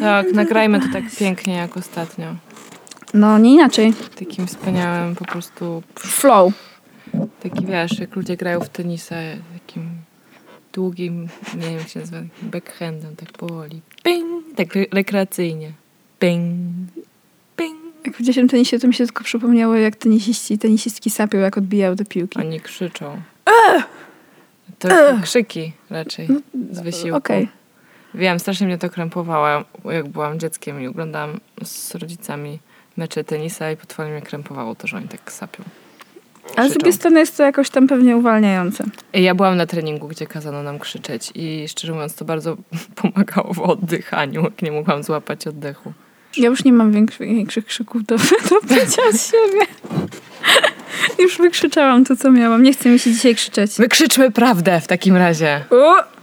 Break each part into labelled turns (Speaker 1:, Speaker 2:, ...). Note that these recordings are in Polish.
Speaker 1: Tak, nagrajmy to tak pięknie jak ostatnio.
Speaker 2: No, nie inaczej.
Speaker 1: Takim wspaniałym po prostu,
Speaker 2: Flow.
Speaker 1: taki wiesz, jak ludzie grają w tenisa, takim długim, nie wiem jak się nazywa, backhandem, tak powoli. Ping! Tak re- rekreacyjnie. Ping! Ping!
Speaker 2: Jak w dziesiątym tenisie, to mi się tylko przypomniało, jak tenisiści i tenisistki sapią, jak odbijają te piłki.
Speaker 1: Oni krzyczą. To krzyki raczej z wysiłku.
Speaker 2: Okej.
Speaker 1: Wiem, strasznie mnie to krępowało, jak byłam dzieckiem i oglądałam z rodzicami mecze tenisa i potwornie mnie krępowało to, że oni tak sapią.
Speaker 2: Ale z drugiej strony jest to jakoś tam pewnie uwalniające.
Speaker 1: Ja byłam na treningu, gdzie kazano nam krzyczeć i szczerze mówiąc to bardzo pomagało w oddychaniu, jak nie mogłam złapać oddechu.
Speaker 2: Ja już nie mam większych, większych krzyków do wydobycia z siebie. Już wykrzyczałam to, co miałam. Nie chce mi się dzisiaj krzyczeć.
Speaker 1: Wykrzyczmy prawdę w takim razie.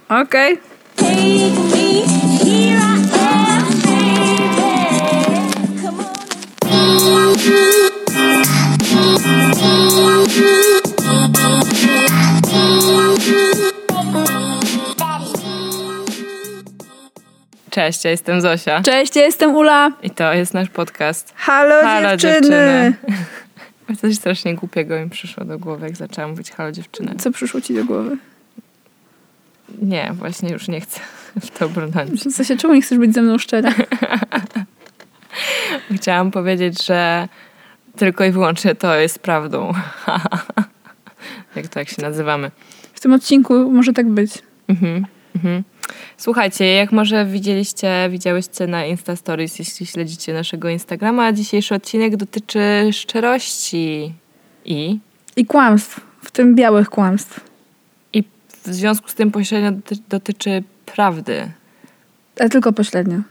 Speaker 2: Okej.
Speaker 3: Take me, here I am, baby. Come on.
Speaker 1: Cześć, ja jestem Zosia
Speaker 2: Cześć, ja jestem Ula.
Speaker 1: i to jest nasz podcast.
Speaker 2: Halo,
Speaker 1: Halo
Speaker 2: dziewczyny.
Speaker 1: Coś strasznie głupiego mi przyszło do głowy, jak zaczęłam mówić halo dziewczyny.
Speaker 2: Co przyszło ci do głowy?
Speaker 1: Nie, właśnie już nie chcę w to brnąć.
Speaker 2: Co się, czemu nie chcesz być ze mną szczera?
Speaker 1: Chciałam powiedzieć, że tylko i wyłącznie to jest prawdą. jak to, jak się nazywamy.
Speaker 2: W tym odcinku może tak być.
Speaker 1: Mhm, mhm. Słuchajcie, jak może widzieliście, widziałyście na Insta Stories, jeśli śledzicie naszego Instagrama, dzisiejszy odcinek dotyczy szczerości i,
Speaker 2: I kłamstw, w tym białych kłamstw.
Speaker 1: W związku z tym pośrednio doty, dotyczy prawdy.
Speaker 2: Ale tylko pośrednio.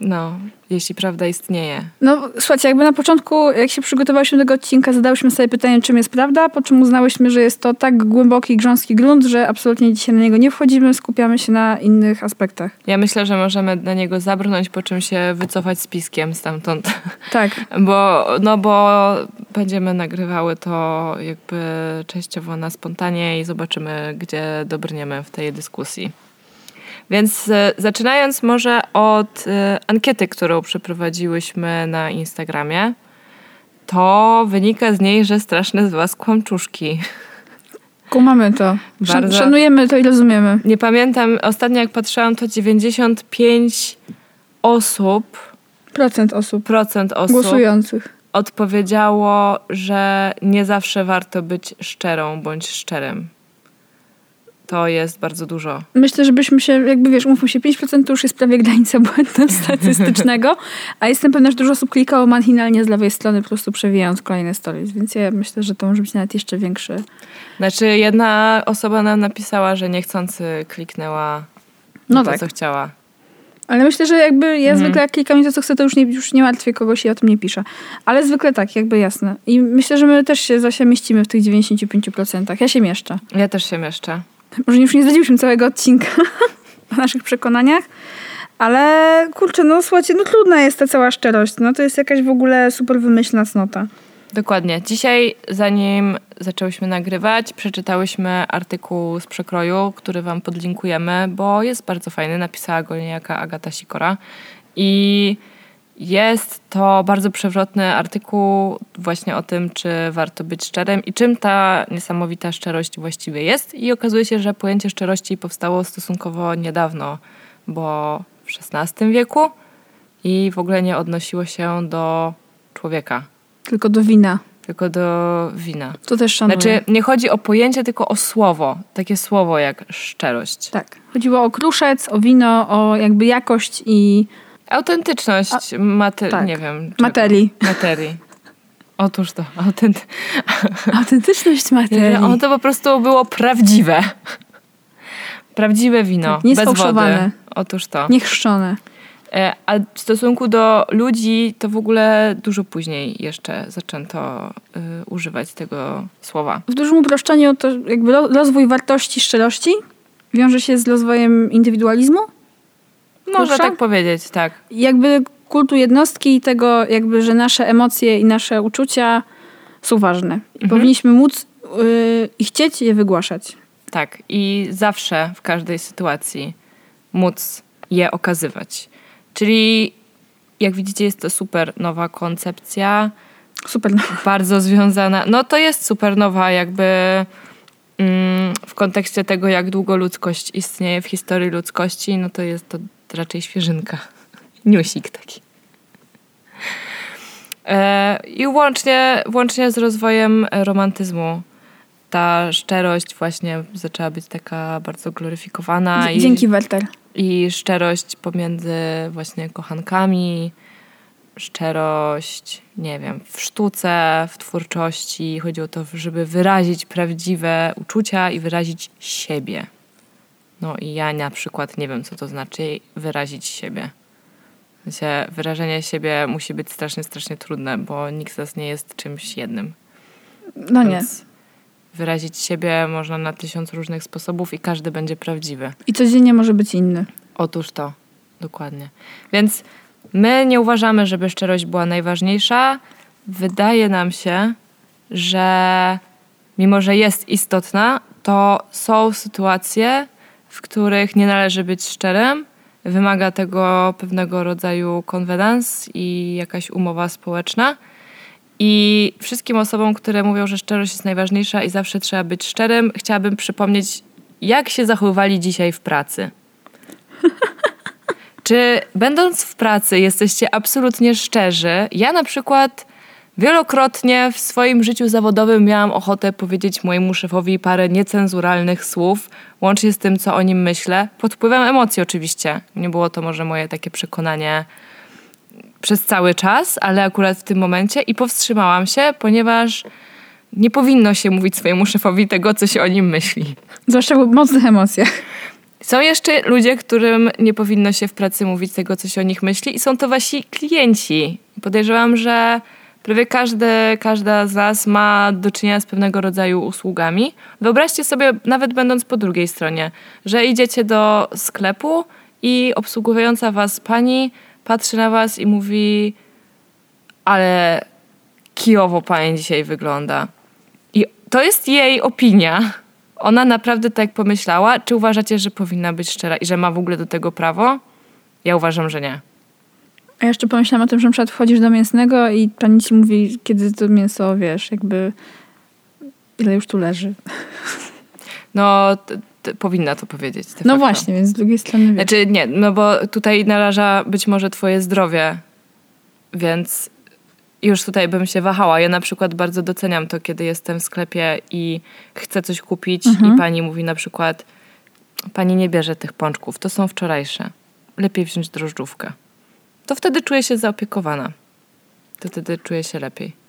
Speaker 1: No, jeśli prawda istnieje.
Speaker 2: No, słuchajcie, jakby na początku, jak się przygotowałyśmy do tego odcinka, zadałyśmy sobie pytanie, czym jest prawda, po czym uznałyśmy, że jest to tak głęboki, grząski grunt, że absolutnie dzisiaj na niego nie wchodzimy, skupiamy się na innych aspektach.
Speaker 1: Ja myślę, że możemy na niego zabrnąć, po czym się wycofać z piskiem stamtąd.
Speaker 2: Tak.
Speaker 1: Bo, no bo będziemy nagrywały to jakby częściowo na spontanie i zobaczymy, gdzie dobrniemy w tej dyskusji. Więc e, zaczynając może od e, ankiety, którą przeprowadziłyśmy na Instagramie, to wynika z niej, że straszne z was kłamczuszki.
Speaker 2: Kumamy to.
Speaker 1: Bardzo.
Speaker 2: Szanujemy to i rozumiemy.
Speaker 1: Nie pamiętam, ostatnio jak patrzyłam, to 95 osób,
Speaker 2: Procent osób
Speaker 1: procent osób
Speaker 2: głosujących.
Speaker 1: odpowiedziało, że nie zawsze warto być szczerą bądź szczerym. To jest bardzo dużo.
Speaker 2: Myślę, żebyśmy się, jakby wiesz, umówmy się, 5% to już jest prawie granica błędu statystycznego, a jestem pewna, że dużo osób klikało machinalnie z lewej strony, po prostu przewijając kolejne stories, więc ja myślę, że to może być nawet jeszcze większy.
Speaker 1: Znaczy, jedna osoba nam napisała, że niechcący kliknęła
Speaker 2: No
Speaker 1: to,
Speaker 2: tak.
Speaker 1: co chciała.
Speaker 2: Ale myślę, że jakby ja
Speaker 1: Mhm.
Speaker 2: zwykle jak klikam i to, co chcę, to już nie, już nie martwię kogoś i o tym nie piszę. Ale zwykle tak, jakby jasne. I myślę, że my też się Zosia mieścimy w tych 95%. Ja się mieszczę.
Speaker 1: Ja też się mieszczę.
Speaker 2: Może już nie zdradziłyśmy całego odcinka o naszych przekonaniach, ale kurczę, no słuchajcie, no trudna jest ta cała szczerość. No to jest jakaś w ogóle super wymyślna cnota.
Speaker 1: Dokładnie. Dzisiaj, zanim zaczęłyśmy nagrywać, przeczytałyśmy artykuł z przekroju, który wam podlinkujemy, bo jest bardzo fajny. Napisała go niejaka Agata Sikora. I jest to bardzo przewrotny artykuł właśnie o tym, czy warto być szczerym i czym ta niesamowita szczerość właściwie jest. I okazuje się, że pojęcie szczerości powstało stosunkowo niedawno, bo w XVI wieku i w ogóle nie odnosiło się do człowieka
Speaker 2: Tylko do wina.
Speaker 1: tylko do wina.
Speaker 2: To też szanuję.
Speaker 1: Znaczy, nie chodzi o pojęcie, tylko o słowo. Takie słowo jak szczerość.
Speaker 2: Tak. Chodziło o kruszec, o wino, o jakby jakość i
Speaker 1: Autentyczność mater-
Speaker 2: tak.
Speaker 1: nie wiem. czego.
Speaker 2: materii.
Speaker 1: Materii. Otóż to. Autenty-
Speaker 2: Autentyczność materii.
Speaker 1: ono to po prostu było prawdziwe. Prawdziwe wino.
Speaker 2: Tak, nie
Speaker 1: bez wody. Otóż to.
Speaker 2: Niechrzczone.
Speaker 1: E, A w stosunku do ludzi, to w ogóle dużo później jeszcze zaczęto y, używać tego słowa.
Speaker 2: W dużym uproszczeniu to jakby rozwój wartości szczerości wiąże się z rozwojem indywidualizmu.
Speaker 1: Można tak powiedzieć, tak.
Speaker 2: Jakby kultu jednostki i tego jakby, że nasze emocje i nasze uczucia są ważne. I powinniśmy móc yy, i chcieć je wygłaszać.
Speaker 1: Tak, i zawsze w każdej sytuacji móc je okazywać. Czyli jak widzicie, jest to super nowa koncepcja,
Speaker 2: Super.
Speaker 1: bardzo związana. No to jest super nowa, jakby mm, w kontekście tego, jak długo ludzkość istnieje w historii ludzkości, no to jest to raczej świeżynka. Newsik taki. E, I łącznie, łącznie z rozwojem romantyzmu ta szczerość właśnie zaczęła być taka bardzo gloryfikowana. i-
Speaker 2: Dzięki, Werter.
Speaker 1: i szczerość pomiędzy właśnie kochankami, szczerość, nie wiem, w sztuce, w twórczości. Chodzi o to, żeby wyrazić prawdziwe uczucia i wyrazić siebie. No i ja na przykład nie wiem, co to znaczy wyrazić siebie. Sensie, wyrażenie siebie musi być strasznie, strasznie trudne, bo nikt z nas nie jest czymś jednym.
Speaker 2: No nie.
Speaker 1: Więc wyrazić siebie można na tysiąc różnych sposobów i każdy będzie prawdziwy.
Speaker 2: I codziennie może być inny.
Speaker 1: Otóż to, dokładnie. Więc my nie uważamy, żeby szczerość była najważniejsza. Wydaje nam się, że mimo, że jest istotna, to są sytuacje, w których nie należy być szczerym. Wymaga tego pewnego rodzaju konwenans i jakaś umowa społeczna. I wszystkim osobom, które mówią, że szczerość jest najważniejsza i zawsze trzeba być szczerym, chciałabym przypomnieć, jak się zachowywali dzisiaj w pracy. Czy będąc w pracy jesteście absolutnie szczerzy? Ja na przykład wielokrotnie w swoim życiu zawodowym miałam ochotę powiedzieć mojemu szefowi parę niecenzuralnych słów, łącznie z tym, co o nim myślę, pod wpływem emocji oczywiście. Nie było to może moje takie przekonanie przez cały czas, ale akurat w tym momencie i powstrzymałam się, ponieważ nie powinno się mówić swojemu szefowi tego, co się o nim myśli.
Speaker 2: Zwłaszcza w mocnych emocjach.
Speaker 1: Są jeszcze ludzie, którym nie powinno się w pracy mówić tego, co się o nich myśli, i są to wasi klienci. Podejrzewam, że prawie każdy, każda z Was ma do czynienia z pewnego rodzaju usługami. Wyobraźcie sobie, nawet będąc po drugiej stronie, że idziecie do sklepu i obsługująca Was pani patrzy na Was i mówi: Ale kijowo pani dzisiaj wygląda. I to jest jej opinia. Ona naprawdę tak pomyślała. Czy uważacie, że powinna być szczera i że ma w ogóle do tego prawo? Ja uważam, że nie.
Speaker 2: A ja jeszcze pomyślałam o tym, że na przykład wchodzisz do mięsnego i pani ci mówi, kiedy to mięso, wiesz, jakby ile już tu leży.
Speaker 1: No, t- t- powinna to powiedzieć.
Speaker 2: No
Speaker 1: facto.
Speaker 2: właśnie, więc z drugiej strony wiesz.
Speaker 1: Znaczy nie, no bo tutaj naraża być może twoje zdrowie, więc już tutaj bym się wahała. Ja na przykład bardzo doceniam to, kiedy jestem w sklepie i chcę coś kupić i pani mówi na przykład pani nie bierze tych pączków, to są wczorajsze. Lepiej wziąć drożdżówkę. To wtedy czuję się zaopiekowana. To wtedy czuję się lepiej.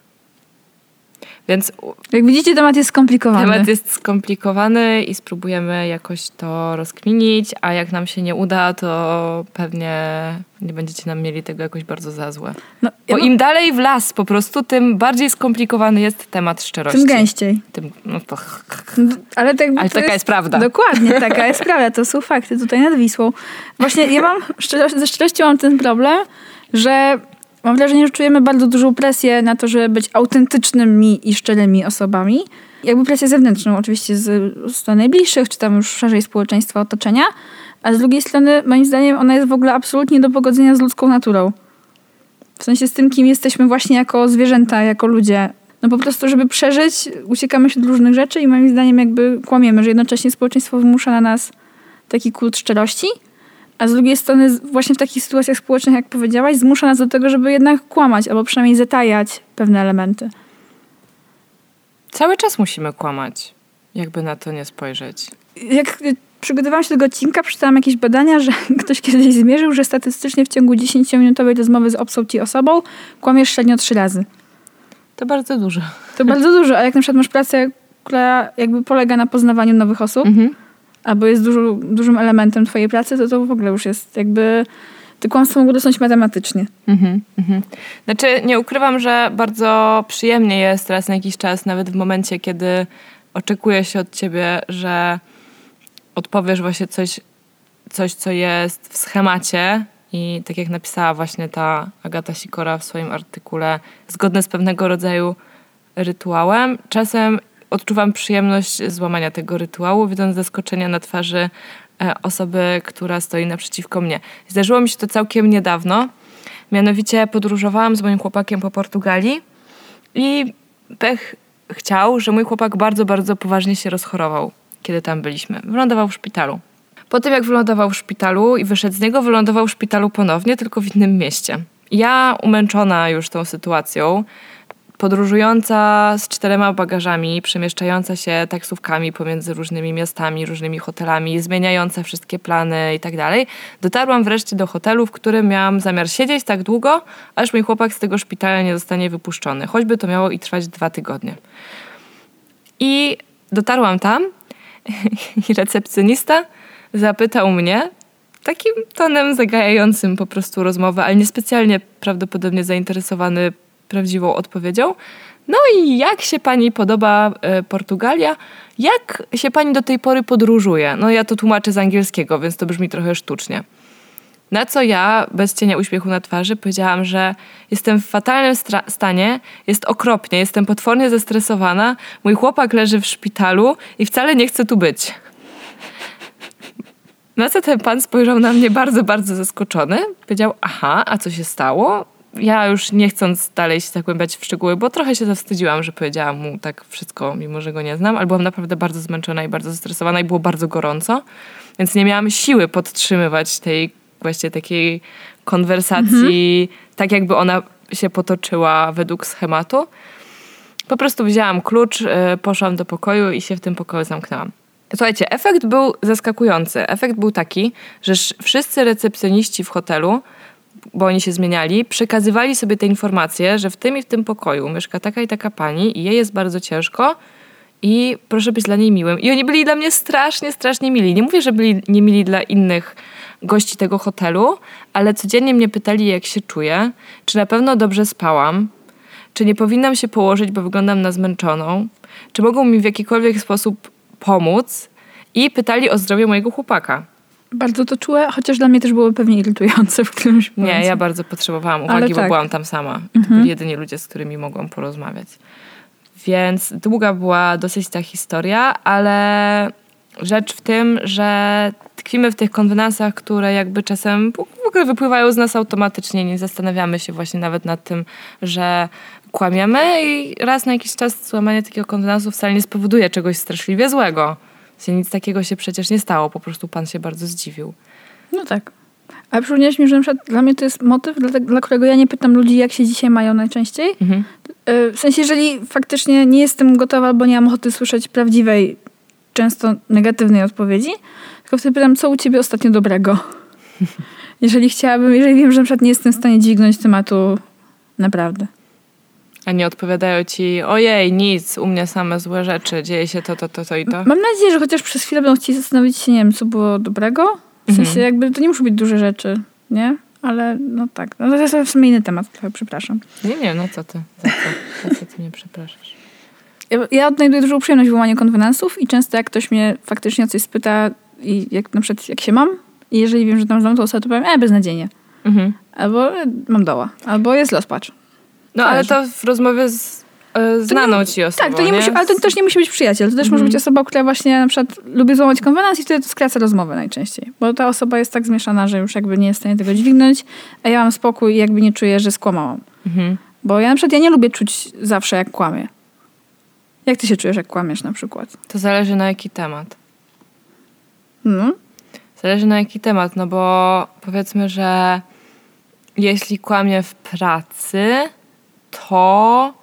Speaker 1: Więc
Speaker 2: Jak widzicie, temat jest skomplikowany.
Speaker 1: Temat jest skomplikowany i spróbujemy jakoś to rozkminić, a jak nam się nie uda, to pewnie nie będziecie nam mieli tego jakoś bardzo za złe.
Speaker 2: No, ja
Speaker 1: Bo
Speaker 2: mam-
Speaker 1: im dalej w las po prostu, tym bardziej skomplikowany jest temat szczerości.
Speaker 2: Tym gęściej.
Speaker 1: Tym, no to...
Speaker 2: No, Ale, tak,
Speaker 1: Ale
Speaker 2: to
Speaker 1: taka jest prawda.
Speaker 2: Dokładnie, taka jest prawda. To są fakty tutaj nad Wisłą. Właśnie ja mam, ze szczerością mam ten problem, że mam wrażenie, że czujemy bardzo dużą presję na to, żeby być autentycznymi i szczerymi osobami. Jakby presję zewnętrzną, oczywiście z strony najbliższych, czy tam już szerzej społeczeństwa, otoczenia. A z drugiej strony, moim zdaniem, ona jest w ogóle absolutnie do pogodzenia z ludzką naturą. W sensie z tym, kim jesteśmy właśnie jako zwierzęta, jako ludzie. No po prostu, żeby przeżyć, uciekamy się do różnych rzeczy i moim zdaniem jakby kłamiemy, że jednocześnie społeczeństwo wymusza na nas taki kult szczerości, a z drugiej strony właśnie w takich sytuacjach społecznych, jak powiedziałaś, zmusza nas do tego, żeby jednak kłamać albo przynajmniej zatajać pewne elementy.
Speaker 1: Cały czas musimy kłamać, jakby na to nie spojrzeć.
Speaker 2: Jak y, przygotowałam się do tego odcinka, przeczytałam jakieś badania, że ktoś kiedyś zmierzył, że statystycznie w ciągu 10-minutowej rozmowy z obcą ci osobą kłamiesz średnio trzy razy.
Speaker 1: To bardzo dużo.
Speaker 2: To bardzo dużo, a jak na przykład masz pracę, która jakby polega na poznawaniu nowych osób,
Speaker 1: Mhm.
Speaker 2: Albo jest dużo, dużym elementem twojej pracy, to to w ogóle już jest jakby... Te kłamstwo mogło dosyć matematycznie.
Speaker 1: Mhm, mhm. Znaczy, nie ukrywam, że bardzo przyjemnie jest raz na jakiś czas, nawet w momencie, kiedy oczekuje się od ciebie, że odpowiesz właśnie coś, coś, co jest w schemacie i tak jak napisała właśnie ta Agata Sikora w swoim artykule, zgodne z pewnego rodzaju rytuałem. Czasem odczuwam przyjemność złamania tego rytuału, widząc zaskoczenia na twarzy e, osoby, która stoi naprzeciwko mnie. Zdarzyło mi się to całkiem niedawno. Mianowicie podróżowałam z moim chłopakiem po Portugalii i pech chciał, że mój chłopak bardzo, bardzo poważnie się rozchorował, kiedy tam byliśmy. Wylądował w szpitalu. Po tym, jak wylądował w szpitalu i wyszedł z niego, wylądował w szpitalu ponownie, tylko w innym mieście. Ja, umęczona już tą sytuacją, podróżująca z czterema bagażami, przemieszczająca się taksówkami pomiędzy różnymi miastami, różnymi hotelami, zmieniająca wszystkie plany i tak dalej, dotarłam wreszcie do hotelu, w którym miałam zamiar siedzieć tak długo, aż mój chłopak z tego szpitala nie zostanie wypuszczony. Choćby to miało i trwać dwa tygodnie. I dotarłam tam i recepcjonista zapytał mnie takim tonem zagajającym po prostu rozmowę, ale niespecjalnie prawdopodobnie zainteresowany prawdziwą odpowiedzią. No i jak się pani podoba e, Portugalia? Jak się pani do tej pory podróżuje? No ja to tłumaczę z angielskiego, więc to brzmi trochę sztucznie. Na co ja, bez cienia uśmiechu na twarzy, powiedziałam, że jestem w fatalnym stanie, jest okropnie, jestem potwornie zestresowana, mój chłopak leży w szpitalu i wcale nie chce tu być. Na co ten pan spojrzał na mnie bardzo, bardzo zaskoczony. Powiedział, aha, a co się stało? Ja już nie chcąc dalej się zagłębiać w szczegóły, bo trochę się zawstydziłam, że powiedziałam mu tak wszystko, mimo że go nie znam, ale byłam naprawdę bardzo zmęczona i bardzo zestresowana i było bardzo gorąco, więc nie miałam siły podtrzymywać tej właśnie takiej konwersacji, tak jakby ona się potoczyła według schematu. Po prostu wzięłam klucz, y, poszłam do pokoju i się w tym pokoju zamknęłam. Słuchajcie, efekt był zaskakujący. Efekt był taki, że sz- wszyscy recepcjoniści w hotelu, bo oni się zmieniali, przekazywali sobie te informacje, że w tym i w tym pokoju mieszka taka i taka pani i jej jest bardzo ciężko i proszę być dla niej miłym. I oni byli dla mnie strasznie, strasznie mili. Nie mówię, że byli niemili dla innych gości tego hotelu, ale codziennie mnie pytali, jak się czuję, czy na pewno dobrze spałam, czy nie powinnam się położyć, bo wyglądam na zmęczoną, czy mogą mi w jakikolwiek sposób pomóc i pytali o zdrowie mojego chłopaka.
Speaker 2: Bardzo to czułe, chociaż dla mnie też było pewnie irytujące w którymś
Speaker 1: Nie,
Speaker 2: momencie.
Speaker 1: ja bardzo potrzebowałam uwagi, bo
Speaker 2: tak.
Speaker 1: byłam tam sama. To byli jedyni ludzie, z którymi mogłam porozmawiać. Więc długa była dosyć ta historia, ale rzecz w tym, że tkwimy w tych konwenansach, które jakby czasem w ogóle wypływają z nas automatycznie. Nie zastanawiamy się właśnie nawet nad tym, że kłamiemy i raz na jakiś czas złamanie takiego konwenansu wcale nie spowoduje czegoś straszliwie złego. Się nic takiego się przecież nie stało, po prostu pan się bardzo zdziwił.
Speaker 2: No tak. Ale przypomniałeś mi, że na przykład dla mnie to jest motyw, dla, dla którego ja nie pytam ludzi, jak się dzisiaj mają najczęściej.
Speaker 1: Mhm.
Speaker 2: Y, W sensie, jeżeli faktycznie nie jestem gotowa, bo nie mam ochoty słyszeć prawdziwej, często negatywnej odpowiedzi, tylko wtedy pytam, co u ciebie ostatnio dobrego? jeżeli chciałabym, jeżeli wiem, że na przykład nie jestem w stanie dźwignąć tematu naprawdę.
Speaker 1: A nie odpowiadają ci, ojej, nic, u mnie same złe rzeczy, dzieje się to, to, to, to i to.
Speaker 2: Mam nadzieję, że chociaż przez chwilę będą chcieli zastanowić się, nie wiem, co było dobrego. W sensie
Speaker 1: Mhm.
Speaker 2: jakby to nie muszą być duże rzeczy, nie? Ale no tak. No to jest w sumie inny temat, trochę przepraszam.
Speaker 1: Nie, nie, no co ty, za co, za co ty mnie przepraszasz?
Speaker 2: Ja, ja odnajduję dużą przyjemność w łamaniu konwenansów i często jak ktoś mnie faktycznie o coś spyta i jak na przykład jak się mam i jeżeli wiem, że tam znam tą osobę, to powiem, e, beznadziejnie.
Speaker 1: Mhm.
Speaker 2: Albo e, mam doła. Albo jest los, patrz.
Speaker 1: No ale to w rozmowie z e, znaną ci osobą,
Speaker 2: Tak, to nie musi, ale to też nie musi być przyjaciel. To też może być osoba, która właśnie na przykład lubi złamać konwenans i wtedy to skraca rozmowę najczęściej. Bo ta osoba jest tak zmieszana, że już jakby nie jest w stanie tego dźwignąć, a ja mam spokój i jakby nie czuję, że skłamałam.
Speaker 1: Mhm.
Speaker 2: Bo ja na przykład ja nie lubię czuć zawsze jak kłamię. Jak ty się czujesz, jak kłamiesz na przykład?
Speaker 1: To zależy na jaki temat.
Speaker 2: No.
Speaker 1: Zależy na jaki temat, no bo powiedzmy, że jeśli kłamię w pracy, to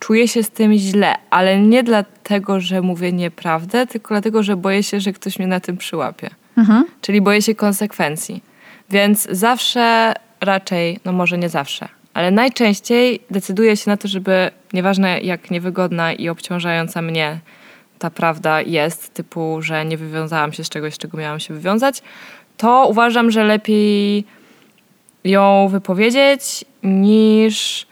Speaker 1: czuję się z tym źle, ale nie dlatego, że mówię nieprawdę, tylko dlatego, że boję się, że ktoś mnie na tym przyłapie.
Speaker 2: Mhm.
Speaker 1: Czyli boję się konsekwencji. Więc zawsze raczej, no może nie zawsze, ale najczęściej decyduję się na to, żeby nieważne jak niewygodna i obciążająca mnie ta prawda jest, typu, że nie wywiązałam się z czegoś, z czego miałam się wywiązać, to uważam, że lepiej ją wypowiedzieć niż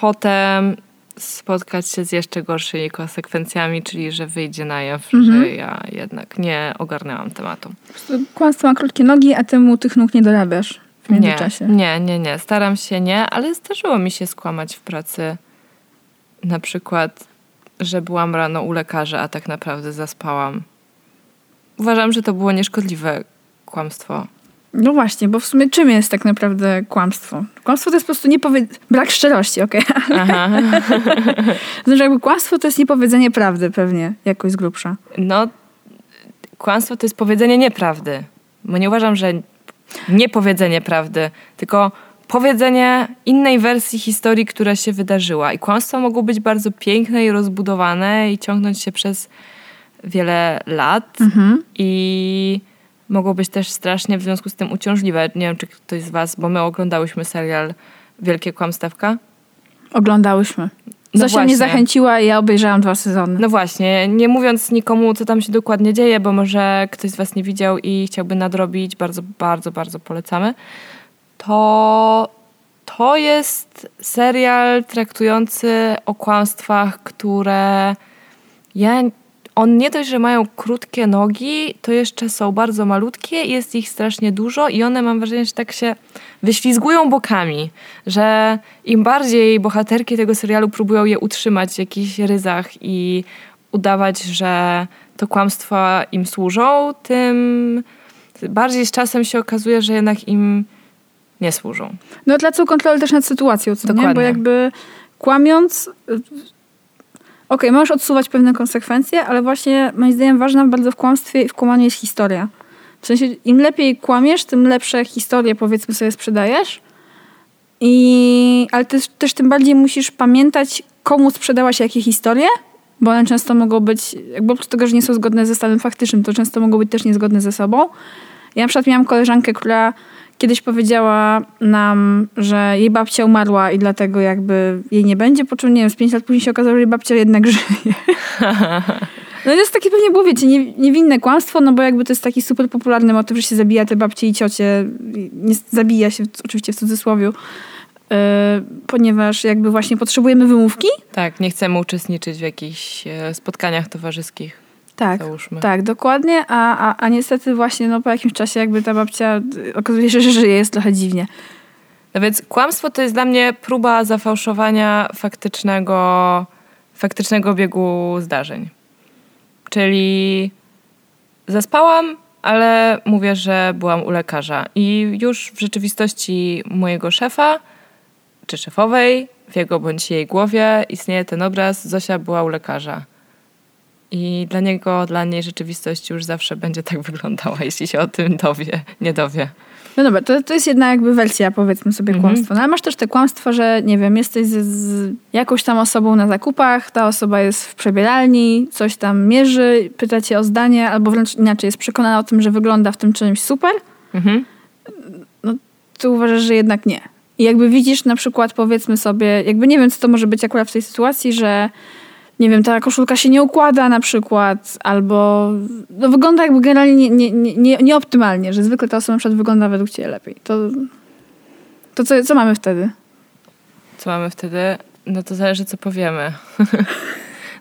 Speaker 1: potem spotkać się z jeszcze gorszymi konsekwencjami, czyli że wyjdzie na jaw, że ja jednak nie ogarnęłam tematu.
Speaker 2: Kłamstwo ma krótkie nogi, a ty mu tych nóg nie dorabiasz w
Speaker 1: Nie,
Speaker 2: międzyczasie.
Speaker 1: nie, nie, nie. Staram się nie, ale zdarzyło mi się skłamać w pracy. Na przykład, że byłam rano u lekarza, a tak naprawdę zaspałam. uważam, że to było nieszkodliwe kłamstwo.
Speaker 2: No właśnie, bo w sumie czym jest tak naprawdę kłamstwo? Kłamstwo to jest po prostu niepowie... brak szczerości, okej?
Speaker 1: Aha.
Speaker 2: Znaczy jakby kłamstwo to jest niepowiedzenie prawdy pewnie, jakoś z grubsza.
Speaker 1: No, kłamstwo to jest powiedzenie nieprawdy. Bo nie uważam, że niepowiedzenie prawdy, tylko powiedzenie innej wersji historii, która się wydarzyła. I kłamstwa mogą być bardzo piękne i rozbudowane i ciągnąć się przez wiele lat. I mogą być też strasznie w związku z tym uciążliwe. Nie wiem, czy ktoś z was, bo my oglądałyśmy serial Wielkie Kłamstewka.
Speaker 2: Oglądałyśmy.
Speaker 1: No
Speaker 2: Zosia
Speaker 1: właśnie.
Speaker 2: mnie zachęciła i ja obejrzałam dwa sezony.
Speaker 1: No właśnie, nie mówiąc nikomu, co tam się dokładnie dzieje, bo może ktoś z Was nie widział i chciałby nadrobić, bardzo, bardzo, bardzo polecamy. To, to jest serial traktujący o kłamstwach, które ja, on nie dość, że mają krótkie nogi, to jeszcze są bardzo malutkie, jest ich strasznie dużo i one mam wrażenie, że tak się wyślizgują bokami, że im bardziej bohaterki tego serialu próbują je utrzymać w jakichś ryzach i udawać, że to kłamstwa im służą, tym bardziej z czasem się okazuje, że jednak im nie służą.
Speaker 2: No tracą kontrolę też nad sytuacją, co nie?
Speaker 1: Dokładnie.
Speaker 2: Bo jakby kłamiąc... Okej, możesz odsuwać pewne konsekwencje, ale właśnie moim zdaniem ważna bardzo w kłamstwie i w kłamaniu jest historia. W sensie im lepiej kłamiesz, tym lepsze historie powiedzmy sobie sprzedajesz. I, ale też, też tym bardziej musisz pamiętać, komu sprzedałaś jakie historie, bo one często mogą być, jakby oprócz tego, że nie są zgodne ze stanem faktycznym, to często mogą być też niezgodne ze sobą. Ja na przykład miałam koleżankę, która kiedyś powiedziała nam, że jej babcia umarła i dlatego jakby jej nie będzie, po czym nie wiem, z pięć lat później się okazało, że jej babcia jednak żyje. No to jest takie pewnie było, wiecie, nie, niewinne kłamstwo, no bo jakby to jest taki super popularny motyw, że się zabija te babcie i ciocie. Nie, zabija się, oczywiście w cudzysłowiu, yy, ponieważ jakby właśnie potrzebujemy wymówki.
Speaker 1: Tak, nie chcemy uczestniczyć w jakichś e, spotkaniach towarzyskich,
Speaker 2: Tak,
Speaker 1: załóżmy.
Speaker 2: tak, dokładnie, a, a, a niestety właśnie no, po jakimś czasie jakby ta babcia y, okazuje się, że żyje, jest trochę dziwnie.
Speaker 1: No więc kłamstwo to jest dla mnie próba zafałszowania faktycznego, faktycznego biegu zdarzeń. Czyli zaspałam, ale mówię, że byłam u lekarza. I już w rzeczywistości mojego szefa czy szefowej, w jego bądź jej głowie istnieje ten obraz, Zosia była u lekarza. I dla niego, dla niej rzeczywistość już zawsze będzie tak wyglądała, jeśli się o tym dowie, nie dowie.
Speaker 2: No dobra, to, to jest jedna jakby wersja, powiedzmy sobie,
Speaker 1: Mhm.
Speaker 2: kłamstwa. No ale masz też te kłamstwa, że nie wiem, jesteś z, z jakąś tam osobą na zakupach, ta osoba jest w przebieralni, coś tam mierzy, pyta cię o zdanie, albo wręcz inaczej, jest przekonana o tym, że wygląda w tym czymś super,
Speaker 1: Mhm.
Speaker 2: ty uważasz, że jednak nie. I jakby widzisz na przykład, powiedzmy sobie, jakby nie wiem, co to może być akurat w tej sytuacji, że nie wiem, ta koszulka się nie układa na przykład, albo no, wygląda jakby generalnie nie, nie, nie, nie, nieoptymalnie, że zwykle ta osoba na przykład wygląda według ciebie lepiej. To, to co, co mamy wtedy?
Speaker 1: Co mamy wtedy? No to zależy, co powiemy.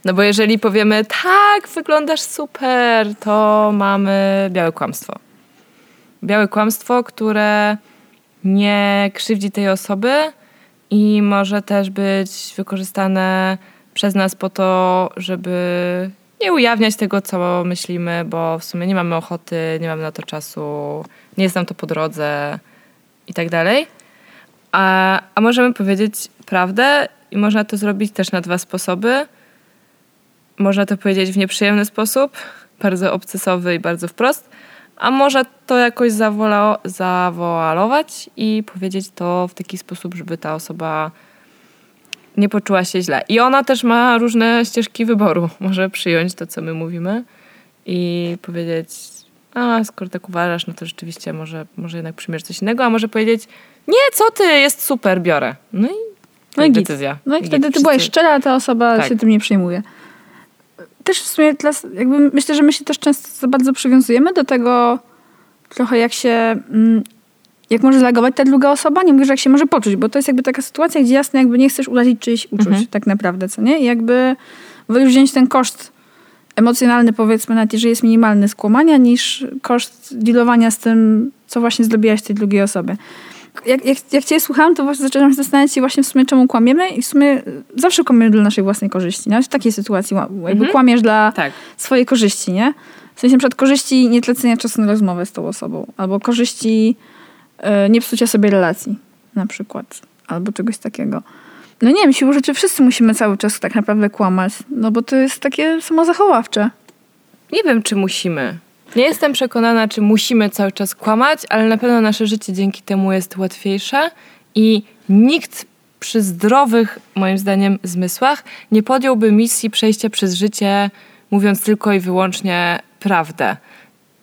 Speaker 1: No bo jeżeli powiemy, tak, wyglądasz super, to mamy białe kłamstwo. Białe kłamstwo, które nie krzywdzi tej osoby i może też być wykorzystane przez nas po to, żeby nie ujawniać tego, co myślimy, bo w sumie nie mamy ochoty, nie mamy na to czasu, nie jest nam to po drodze i tak dalej. A, a możemy powiedzieć prawdę i można to zrobić też na dwa sposoby. Można to powiedzieć w nieprzyjemny sposób, bardzo obcesowy i bardzo wprost, a może to jakoś zawoalować i powiedzieć to w taki sposób, żeby ta osoba nie poczuła się źle. I ona też ma różne ścieżki wyboru. Może przyjąć to, co my mówimy i powiedzieć, a skoro tak uważasz, no to rzeczywiście może, może jednak przyjmiesz coś innego, a może powiedzieć, nie, co ty, jest super, biorę. No i,
Speaker 2: No i
Speaker 1: decyzja.
Speaker 2: No i wtedy ty
Speaker 1: Wszyscy-
Speaker 2: byłaś szczera, ta osoba
Speaker 1: Tak.
Speaker 2: się tym nie przejmuje. Też w sumie dla, jakby myślę, że my się też często za bardzo przywiązujemy do tego trochę jak się, mm, jak może zareagować ta druga osoba, nie mówię, że jak się może poczuć, bo to jest jakby taka sytuacja, gdzie jasne jakby nie chcesz urazić czyjś uczuć
Speaker 1: Mhm.
Speaker 2: tak naprawdę, co nie? I jakby wolisz wziąć ten koszt emocjonalny powiedzmy, nawet jeżeli jest minimalny skłamania, niż koszt dealowania z tym, co właśnie zrobiłaś tej drugiej osobie. jak, jak, jak cię słuchałam, to właśnie zaczęłam się zastanawiać się właśnie w sumie czemu kłamiemy i w sumie zawsze kłamiemy dla naszej własnej korzyści. Nawet w takiej sytuacji jakby kłamiesz dla
Speaker 1: Tak.
Speaker 2: swojej korzyści, nie? W sensie na przykład korzyści nie tlecenia czasu na rozmowę z tą osobą, albo korzyści nie psucia sobie relacji na przykład, albo czegoś takiego. No nie wiem, siłą rzeczy wszyscy musimy cały czas tak naprawdę kłamać, no bo to jest takie samozachowawcze.
Speaker 1: Nie wiem, czy musimy. Nie jestem przekonana, czy musimy cały czas kłamać, ale na pewno nasze życie dzięki temu jest łatwiejsze i nikt przy zdrowych, moim zdaniem, zmysłach nie podjąłby misji przejścia przez życie mówiąc tylko i wyłącznie prawdę.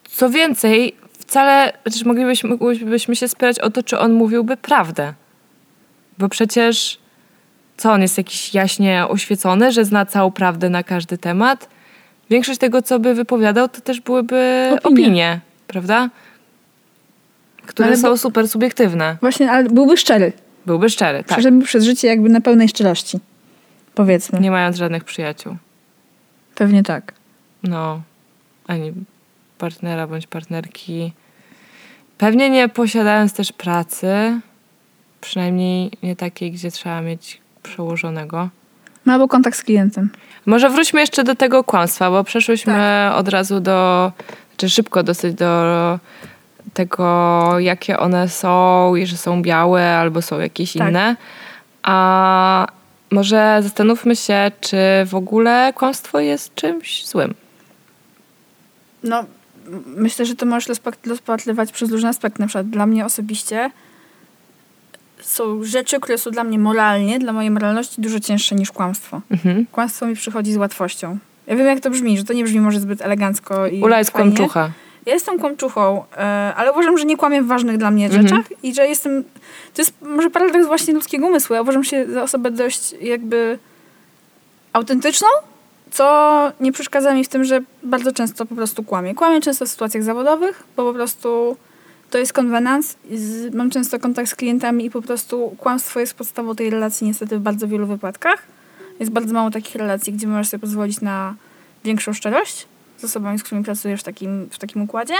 Speaker 1: Co więcej, wcale, chociaż moglibyśmy, moglibyśmy się spierać o to, czy on mówiłby prawdę. Bo przecież co, on jest jakiś jaśnie oświecony, że zna całą prawdę na każdy temat? Większość tego, co by wypowiadał, to też byłyby
Speaker 2: Opinie.
Speaker 1: opinie, prawda? Które
Speaker 2: Ale
Speaker 1: są
Speaker 2: bo-
Speaker 1: super subiektywne.
Speaker 2: Właśnie, ale byłby szczery.
Speaker 1: Byłby szczery, tak.
Speaker 2: Przeszedłby przez życie jakby na pełnej szczerości. Powiedzmy.
Speaker 1: Nie mając żadnych przyjaciół.
Speaker 2: Pewnie tak.
Speaker 1: No, ani partnera bądź partnerki. Pewnie nie posiadając też pracy, przynajmniej nie takiej, gdzie trzeba mieć przełożonego.
Speaker 2: No albo kontakt z klientem.
Speaker 1: Może wróćmy jeszcze do tego kłamstwa, bo przeszłyśmy od razu do, czy szybko dosyć do tego, jakie one są i że są białe albo są jakieś
Speaker 2: Tak.
Speaker 1: inne. A może zastanówmy się, czy w ogóle kłamstwo jest czymś złym.
Speaker 2: No, myślę, że to możesz rozpatrywać przez różne aspekty. Na przykład dla mnie osobiście są rzeczy, które są dla mnie moralnie, dla mojej moralności dużo cięższe niż kłamstwo.
Speaker 1: Mhm.
Speaker 2: Kłamstwo mi przychodzi z łatwością. Ja wiem, jak to brzmi, że to nie brzmi może zbyt elegancko i
Speaker 1: Ula jest
Speaker 2: fajnie.
Speaker 1: kłamczucha.
Speaker 2: Ja jestem kłamczuchą, e, ale uważam, że nie kłamię w ważnych dla mnie
Speaker 1: Mhm.
Speaker 2: rzeczach i że jestem... To jest może paradoks właśnie ludzkiego umysłu. Ja uważam się za osobę dość jakby autentyczną, co nie przeszkadza mi w tym, że bardzo często po prostu kłamię. Kłamię często w sytuacjach zawodowych, bo po prostu to jest konwenans. Mam często kontakt z klientami i po prostu kłamstwo jest podstawą tej relacji niestety w bardzo wielu wypadkach. Jest bardzo mało takich relacji, gdzie możesz sobie pozwolić na większą szczerość z osobami, z którymi pracujesz w takim, w takim układzie.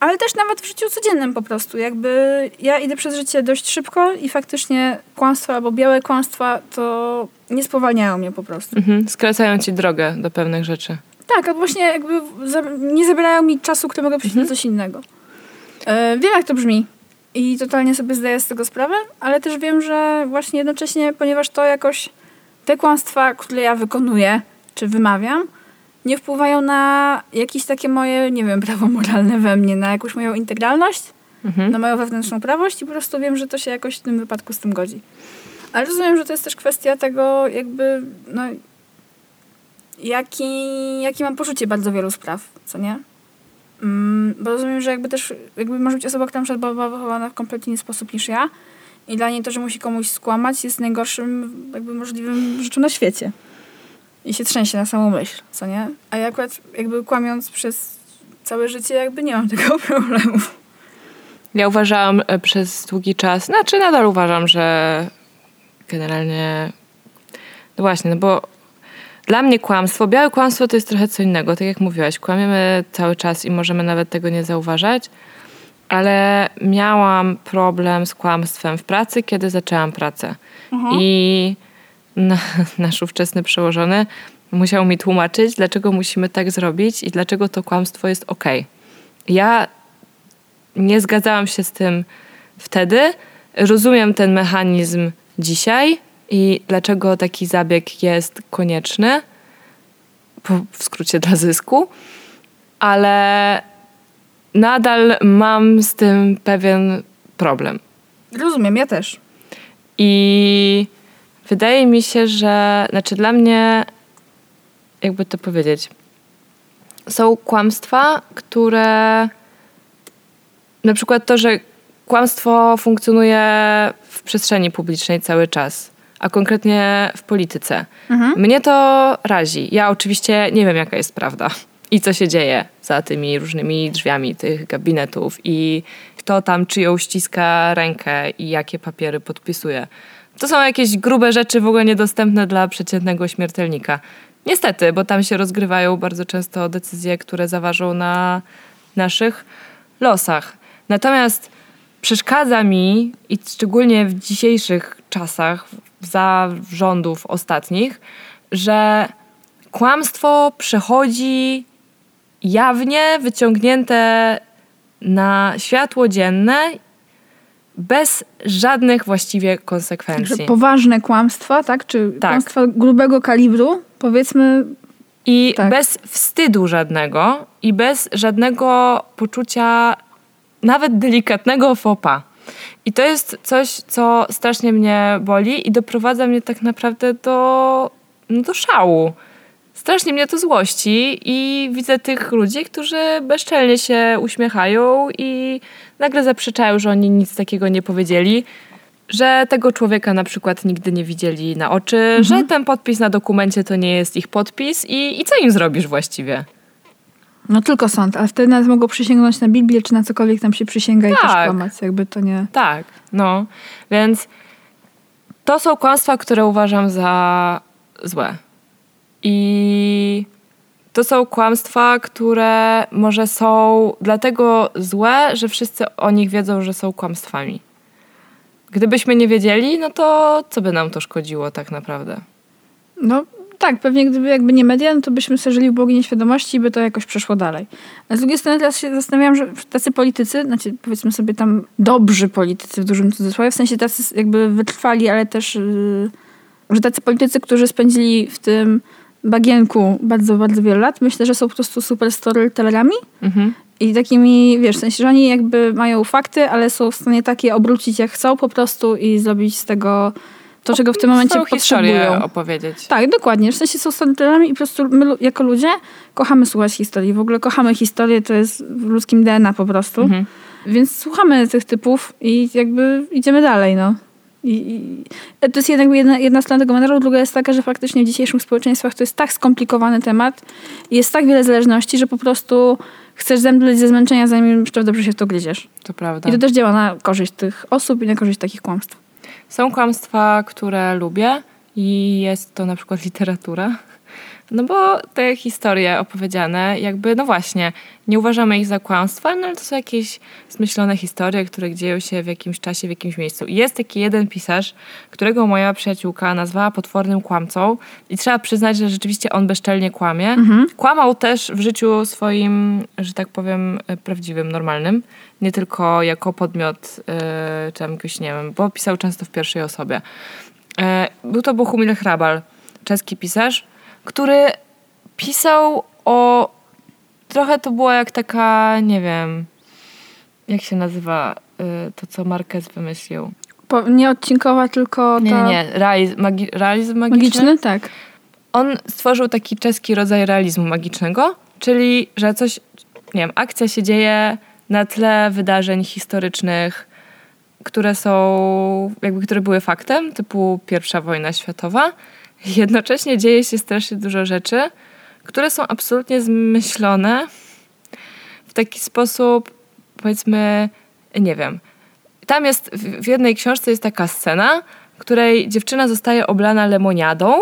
Speaker 2: Ale też nawet w życiu codziennym po prostu. Jakby ja idę przez życie dość szybko i faktycznie kłamstwa albo białe kłamstwa to nie spowalniają mnie po prostu.
Speaker 1: Mhm. Skracają ci drogę do pewnych rzeczy.
Speaker 2: Tak, właśnie jakby nie zabierają mi czasu, który mogę poświęcić na coś innego. E, wiem, jak to brzmi i totalnie sobie zdaję z tego sprawę, ale też wiem, że właśnie jednocześnie, ponieważ to jakoś te kłamstwa, które ja wykonuję czy wymawiam, nie wpływają na jakieś takie moje, nie wiem, prawo moralne we mnie, na jakąś moją integralność,
Speaker 1: Mhm.
Speaker 2: na moją wewnętrzną prawość i po prostu wiem, że to się jakoś w tym wypadku z tym godzi. Ale rozumiem, że to jest też kwestia tego, jakby, no, jaki, jaki mam poczucie bardzo wielu spraw, co nie? Mm, bo rozumiem, że jakby też, jakby może być osoba, która na przykład była wychowana w kompletnie inny sposób niż ja i dla niej to, że musi komuś skłamać jest najgorszym jakby możliwym rzeczą na świecie. I się trzęsie na samą myśl, co nie? A ja akurat jakby kłamiąc przez całe życie jakby nie mam tego problemu.
Speaker 1: Ja uważałam e, przez długi czas, znaczy nadal uważam, że generalnie, no właśnie, no bo dla mnie kłamstwo, białe kłamstwo to jest trochę co innego, tak jak mówiłaś, kłamiemy cały czas i możemy nawet tego nie zauważać, ale miałam problem z kłamstwem w pracy, kiedy zaczęłam pracę. I na, nasz ówczesny przełożony musiał mi tłumaczyć, dlaczego musimy tak zrobić i dlaczego to kłamstwo jest okej. Ja nie zgadzałam się z tym wtedy. Rozumiem ten mechanizm dzisiaj i dlaczego taki zabieg jest konieczny, w skrócie dla zysku, ale nadal mam z tym pewien problem.
Speaker 2: Rozumiem, ja też.
Speaker 1: I wydaje mi się, że, znaczy dla mnie, jakby to powiedzieć, są kłamstwa, które na przykład to, że kłamstwo funkcjonuje w przestrzeni publicznej cały czas, a konkretnie w polityce. Mnie to razi. Ja oczywiście nie wiem, jaka jest prawda i co się dzieje za tymi różnymi drzwiami tych gabinetów i kto tam czyją ściska rękę i jakie papiery podpisuje. To są jakieś grube rzeczy w ogóle niedostępne dla przeciętnego śmiertelnika. Niestety, bo tam się rozgrywają bardzo często decyzje, które zaważą na naszych losach. Natomiast przeszkadza mi i szczególnie w dzisiejszych czasach, za rządów ostatnich, że kłamstwo przechodzi jawnie, wyciągnięte na światło dzienne, bez żadnych właściwie konsekwencji.
Speaker 2: poważne kłamstwa, tak? Czy
Speaker 1: Tak.
Speaker 2: kłamstwa grubego kalibru, powiedzmy,
Speaker 1: I
Speaker 2: Tak.
Speaker 1: bez wstydu żadnego i bez żadnego poczucia nawet delikatnego fopa. I to jest coś, co strasznie mnie boli i doprowadza mnie tak naprawdę do, no do szału. Strasznie mnie to złości i widzę tych ludzi, którzy bezczelnie się uśmiechają i nagle zaprzeczają, że oni nic takiego nie powiedzieli, że tego człowieka na przykład nigdy nie widzieli na oczy, że ten podpis na dokumencie to nie jest ich podpis i, i co im zrobisz właściwie?
Speaker 2: no tylko sąd, ale wtedy nawet mogą przysięgnąć na Biblię, czy na cokolwiek tam się przysięga i też
Speaker 1: Tak.
Speaker 2: kłamać. Jakby to nie...
Speaker 1: Tak, no. Więc to są kłamstwa, które uważam za złe. I to są kłamstwa, które może są dlatego złe, że wszyscy o nich wiedzą, że są kłamstwami. Gdybyśmy nie wiedzieli, no to co by nam to szkodziło tak naprawdę?
Speaker 2: No tak, pewnie gdyby jakby nie media, no to byśmy sobie żyli w błogiej nieświadomości i by to jakoś przeszło dalej. A z drugiej strony teraz się zastanawiam, że tacy politycy, znaczy powiedzmy sobie tam dobrzy politycy w dużym cudzysłowie, w sensie tacy jakby wytrwali, ale też, yy, że tacy politycy, którzy spędzili w tym bagienku bardzo, bardzo wiele lat, myślę, że są po prostu super storytellerami
Speaker 1: Mhm.
Speaker 2: i takimi, wiesz, w sensie, że oni jakby mają fakty, ale są w stanie takie obrócić jak chcą po prostu i zrobić z tego to, czego w tym momencie potrzebują.
Speaker 1: opowiedzieć.
Speaker 2: Tak, dokładnie. W sensie są storytellerami i po prostu my jako ludzie kochamy słuchać historii. W ogóle kochamy historię, to jest w ludzkim DNA po prostu.
Speaker 1: Mhm.
Speaker 2: Więc słuchamy tych typów i jakby idziemy dalej, no. I, i, to jest jednak jedna, jedna strona tego medalu, druga jest taka, że faktycznie w dzisiejszych społeczeństwach to jest tak skomplikowany temat i jest tak wiele zależności, że po prostu chcesz zemdleć ze zmęczenia, zanim jeszcze dobrze się w to gryziesz.
Speaker 1: To prawda.
Speaker 2: I to też działa na korzyść tych osób i na korzyść takich kłamstw.
Speaker 1: Są kłamstwa, które lubię i jest to na przykład literatura. No bo te historie opowiedziane, jakby, no właśnie, nie uważamy ich za kłamstwa, no ale to są jakieś zmyślone historie, które dzieją się w jakimś czasie, w jakimś miejscu. I jest taki jeden pisarz, którego moja przyjaciółka nazwała potwornym kłamcą i trzeba przyznać, że rzeczywiście on bezczelnie kłamie. Kłamał też w życiu swoim, że tak powiem, e, prawdziwym, normalnym. Nie tylko jako podmiot, yy, czy tam jakoś, nie wiem, bo pisał często w pierwszej osobie. E, Był to Bohumil Hrabal, czeski pisarz, który pisał o... Trochę to było jak taka, nie wiem, jak się nazywa y, to, co Marquez wymyślił.
Speaker 2: Po, nie odcinkowa, tylko
Speaker 1: Nie,
Speaker 2: ta...
Speaker 1: nie, nie. Realizm, magi, realizm magiczny.
Speaker 2: Magiczny? Tak.
Speaker 1: On stworzył taki czeski rodzaj realizmu magicznego, czyli, że coś, nie wiem, akcja się dzieje na tle wydarzeń historycznych, które są, jakby, które były faktem, typu pierwsza wojna światowa. Jednocześnie dzieje się strasznie dużo rzeczy, które są absolutnie zmyślone w taki sposób, powiedzmy, nie wiem. Tam jest, w jednej książce jest taka scena, w której dziewczyna zostaje oblana lemoniadą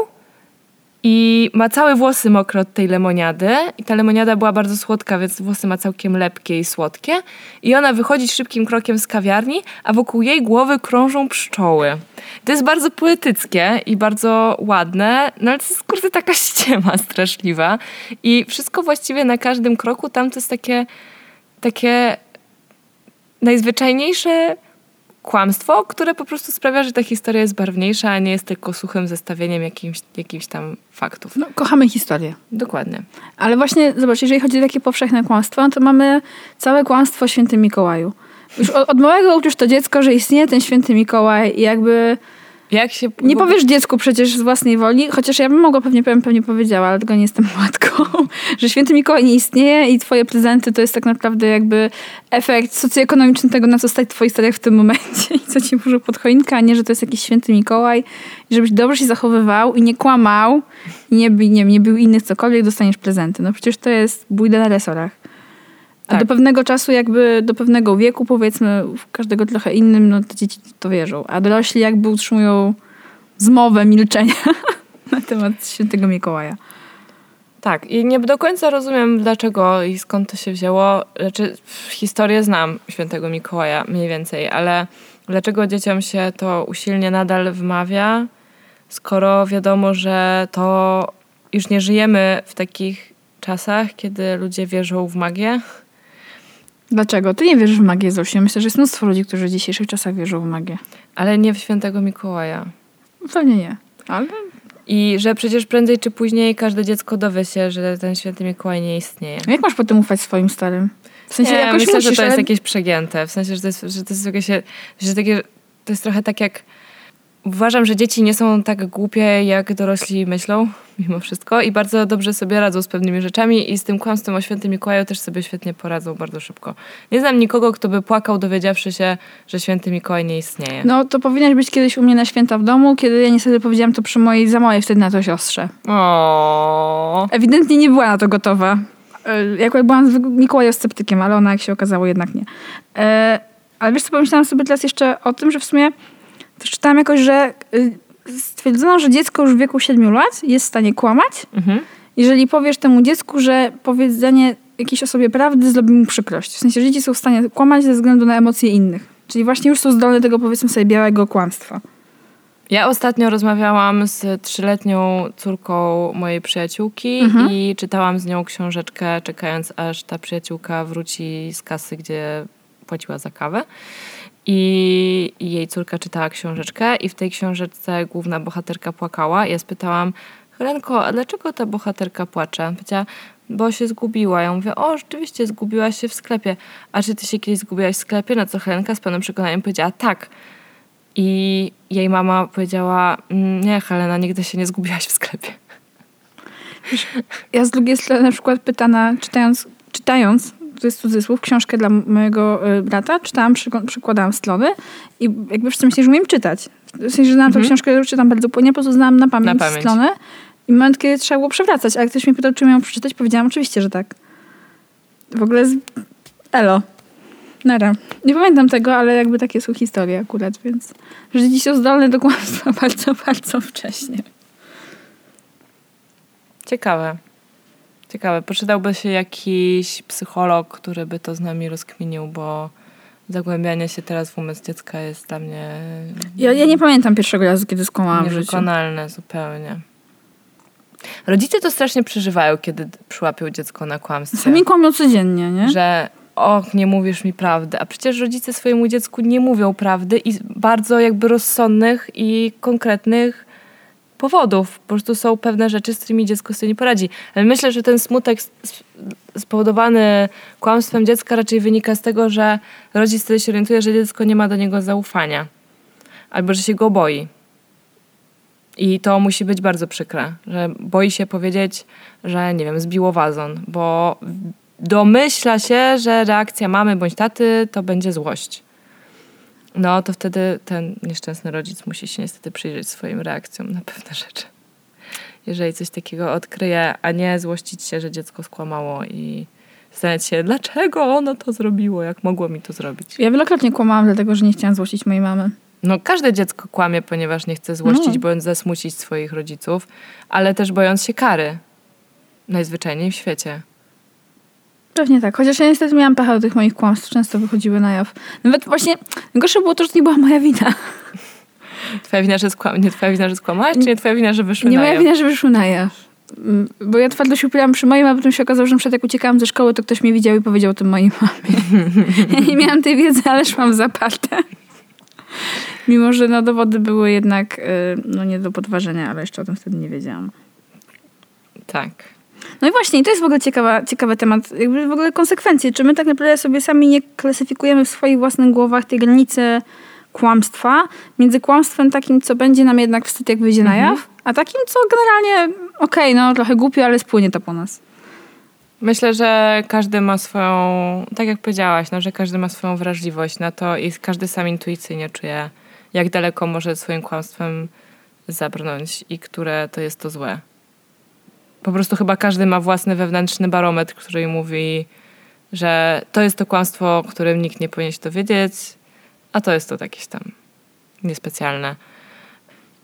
Speaker 1: i ma całe włosy mokre od tej lemoniady i ta lemoniada była bardzo słodka, więc włosy ma całkiem lepkie i słodkie. I ona wychodzi szybkim krokiem z kawiarni, a wokół jej głowy krążą pszczoły. To jest bardzo poetyckie i bardzo ładne, no ale to jest kurde taka ściema straszliwa. I wszystko właściwie na każdym kroku tam to jest takie, takie najzwyczajniejsze kłamstwo, które po prostu sprawia, że ta historia jest barwniejsza, a nie jest tylko suchym zestawieniem jakimś, jakimś tam faktów.
Speaker 2: No, kochamy historię.
Speaker 1: Dokładnie.
Speaker 2: Ale właśnie, zobacz, jeżeli chodzi o takie powszechne kłamstwo, no to mamy całe kłamstwo o świętym Mikołaju. Już od, od małego uczysz to dziecko, że istnieje ten święty Mikołaj i jakby
Speaker 1: Jak się...
Speaker 2: nie powiesz dziecku przecież z własnej woli, chociaż ja bym mogła, pewnie pewnie powiedziała, ale tego nie jestem matką, że święty Mikołaj nie istnieje i twoje prezenty to jest tak naprawdę jakby efekt socjoekonomiczny tego, na co stać twoi stadiach w tym momencie i co ci włożył pod choinkę, a nie, że to jest jakiś święty Mikołaj i żebyś dobrze się zachowywał i nie kłamał i nie, nie, nie był innych cokolwiek, dostaniesz prezenty. No przecież to jest bójda na resorach. A
Speaker 1: Tak.
Speaker 2: do pewnego czasu, jakby do pewnego wieku, powiedzmy, każdego trochę innym, no to dzieci to wierzą. A dorośli jakby utrzymują zmowę milczenia na temat świętego Mikołaja.
Speaker 1: Tak, i nie do końca rozumiem dlaczego i skąd to się wzięło. Znaczy, historię znam świętego Mikołaja mniej więcej, ale dlaczego dzieciom się to usilnie nadal wmawia, skoro wiadomo, że to już nie żyjemy w takich czasach, kiedy ludzie wierzą w magię.
Speaker 2: Dlaczego? Ty nie wierzysz w magię, Zosiu. Myślę, że jest mnóstwo ludzi, którzy w dzisiejszych czasach wierzą w magię.
Speaker 1: Ale nie w świętego Mikołaja.
Speaker 2: Pewnie nie. Ale
Speaker 1: I że przecież prędzej czy później każde dziecko dowie się, że ten święty Mikołaj nie istnieje.
Speaker 2: jak masz potem ufać swoim starym? W sensie
Speaker 1: nie,
Speaker 2: jakoś
Speaker 1: myślę,
Speaker 2: musisz,
Speaker 1: że to jest
Speaker 2: ale...
Speaker 1: jakieś przegięte. W sensie, że to jest, że to jest jakieś, że takie, to jest trochę tak jak uważam, że dzieci nie są tak głupie, jak dorośli myślą, mimo wszystko i bardzo dobrze sobie radzą z pewnymi rzeczami i z tym kłamstwem o świętym Mikołaju też sobie świetnie poradzą bardzo szybko. Nie znam nikogo, kto by płakał dowiedziawszy się, że święty Mikołaj nie istnieje.
Speaker 2: No to powinnaś być kiedyś u mnie na święta w domu, kiedy ja niestety powiedziałam to przy mojej za małej wtedy na to siostrze.
Speaker 1: O.
Speaker 2: Ewidentnie nie była na to gotowa. E, Ja akurat byłam z Mikołaja sceptykiem, ale ona jak się okazało jednak nie. E, Ale wiesz co, pomyślałam sobie teraz jeszcze o tym, że w sumie czytałam jakoś, że y, stwierdzono, że dziecko już w wieku 7 lat jest w stanie kłamać,
Speaker 1: Mhm.
Speaker 2: jeżeli powiesz temu dziecku, że powiedzenie jakiejś osobie prawdy zrobi mu przykrość. W sensie, że dzieci są w stanie kłamać ze względu na emocje innych. Czyli właśnie już są zdolne do tego, powiedzmy sobie, białego kłamstwa.
Speaker 1: Ja ostatnio rozmawiałam z trzyletnią córką mojej przyjaciółki
Speaker 2: Mhm.
Speaker 1: i czytałam z nią książeczkę, czekając aż ta przyjaciółka wróci z kasy, gdzie płaciła za kawę. I jej córka czytała książeczkę i w tej książeczce główna bohaterka płakała. Ja spytałam, Helenko, a dlaczego ta bohaterka płacze? Powiedziała, bo się zgubiła. Ja mówię, o, rzeczywiście zgubiła się w sklepie. A czy ty się kiedyś zgubiłaś w sklepie? Na co Helenka z pełnym przekonaniem powiedziała, tak. I jej mama powiedziała, "Mm, nie Helena, nigdy się nie zgubiłaś w sklepie.
Speaker 2: Ja z drugiej strony na przykład pytana, czytając, czytając to jest cudzysłów, książkę dla mojego y, brata, czytałam, przykładałam strony i jakby wszyscy myśleli, że umiem czytać. W sensie, że znam tę książkę, czytam bardzo płynnie, po prostu znałam na pamięć,
Speaker 1: Mhm. Na pamięć.
Speaker 2: stronę i moment, kiedy trzeba było przewracać, ale ktoś mnie pytał, czy miałam przeczytać, powiedziałam oczywiście, że tak. W ogóle z... elo. Nara. Nie pamiętam tego, ale jakby takie są historie akurat, więc że dzieci są zdolne do kłamstwa bardzo, bardzo wcześnie.
Speaker 1: Ciekawe. Ciekawe. Poczytałby się jakiś psycholog, który by to z nami rozkminił, bo zagłębianie się teraz w umysł dziecka jest dla mnie
Speaker 2: Ja, ja nie pamiętam pierwszego razu, kiedy skłamałam w życiu.
Speaker 1: niewykonalne zupełnie. Rodzice to strasznie przeżywają, kiedy przyłapią dziecko na kłamstwie.
Speaker 2: Sami kłamią codziennie, nie?
Speaker 1: że och, nie mówisz mi prawdy. A przecież rodzice swojemu dziecku nie mówią prawdy i bardzo jakby rozsądnych i konkretnych powodów. Po prostu są pewne rzeczy, z którymi dziecko sobie nie poradzi. Ale myślę, że ten smutek spowodowany kłamstwem dziecka raczej wynika z tego, że rodzic wtedy się orientuje, że dziecko nie ma do niego zaufania. Albo, że się go boi. I to musi być bardzo przykre, że boi się powiedzieć, że nie wiem, zbiło wazon, bo domyśla się, że reakcja mamy bądź taty to będzie złość. No to wtedy ten nieszczęsny rodzic musi się niestety przyjrzeć swoim reakcjom na pewne rzeczy. Jeżeli coś takiego odkryje, a nie złościć się, że dziecko skłamało i zastanawiać się, dlaczego ono to zrobiło, jak mogło mi to zrobić.
Speaker 2: Ja wielokrotnie kłamałam, dlatego że nie chciałam złościć mojej mamy.
Speaker 1: No każde dziecko kłamie, ponieważ nie chce złościć,
Speaker 2: No.
Speaker 1: bojąc zasmucić swoich rodziców, ale też bojąc się kary. Najzwyczajniej w świecie.
Speaker 2: Pewnie tak. Chociaż ja niestety miałam pecha do tych moich kłamstw. Często wychodziły na jaw. Nawet właśnie najgorsze było to, że to nie była moja wina.
Speaker 1: Twoja wina, że skłam... Nie twoja wina, że skłamałaś, czy nie twoja wina, że wyszły
Speaker 2: Nie
Speaker 1: na
Speaker 2: moja
Speaker 1: jaw?
Speaker 2: wina, że wyszły na jaw. Mm, Bo ja twardo się upierałam przy moim, a potem się okazało, że na przykład jak uciekałam ze szkoły, to ktoś mnie widział i powiedział o tym mojej mamie. ja nie miałam tej wiedzy, ale szłam zaparte. Mimo, że no, dowody były jednak y, no, nie do podważenia, ale jeszcze o tym wtedy nie wiedziałam.
Speaker 1: Tak.
Speaker 2: No i właśnie, i to jest w ogóle ciekawa, ciekawy temat. Jakby w ogóle konsekwencje. Czy my tak naprawdę sobie sami nie klasyfikujemy w swoich własnych głowach tej granicy kłamstwa między kłamstwem takim, co będzie nam jednak wstyd, jak wyjdzie na jaw, a takim, co generalnie, okej, no trochę głupio, ale spłynie to po nas.
Speaker 1: Myślę, że każdy ma swoją, tak jak powiedziałaś, no, że każdy ma swoją wrażliwość na to i każdy sam intuicyjnie czuje, jak daleko może swoim kłamstwem zabrnąć i które to jest to złe. Po prostu chyba każdy ma własny wewnętrzny barometr, który mówi, że to jest to kłamstwo, o którym nikt nie powinien się dowiedzieć, a to jest to jakieś tam niespecjalne.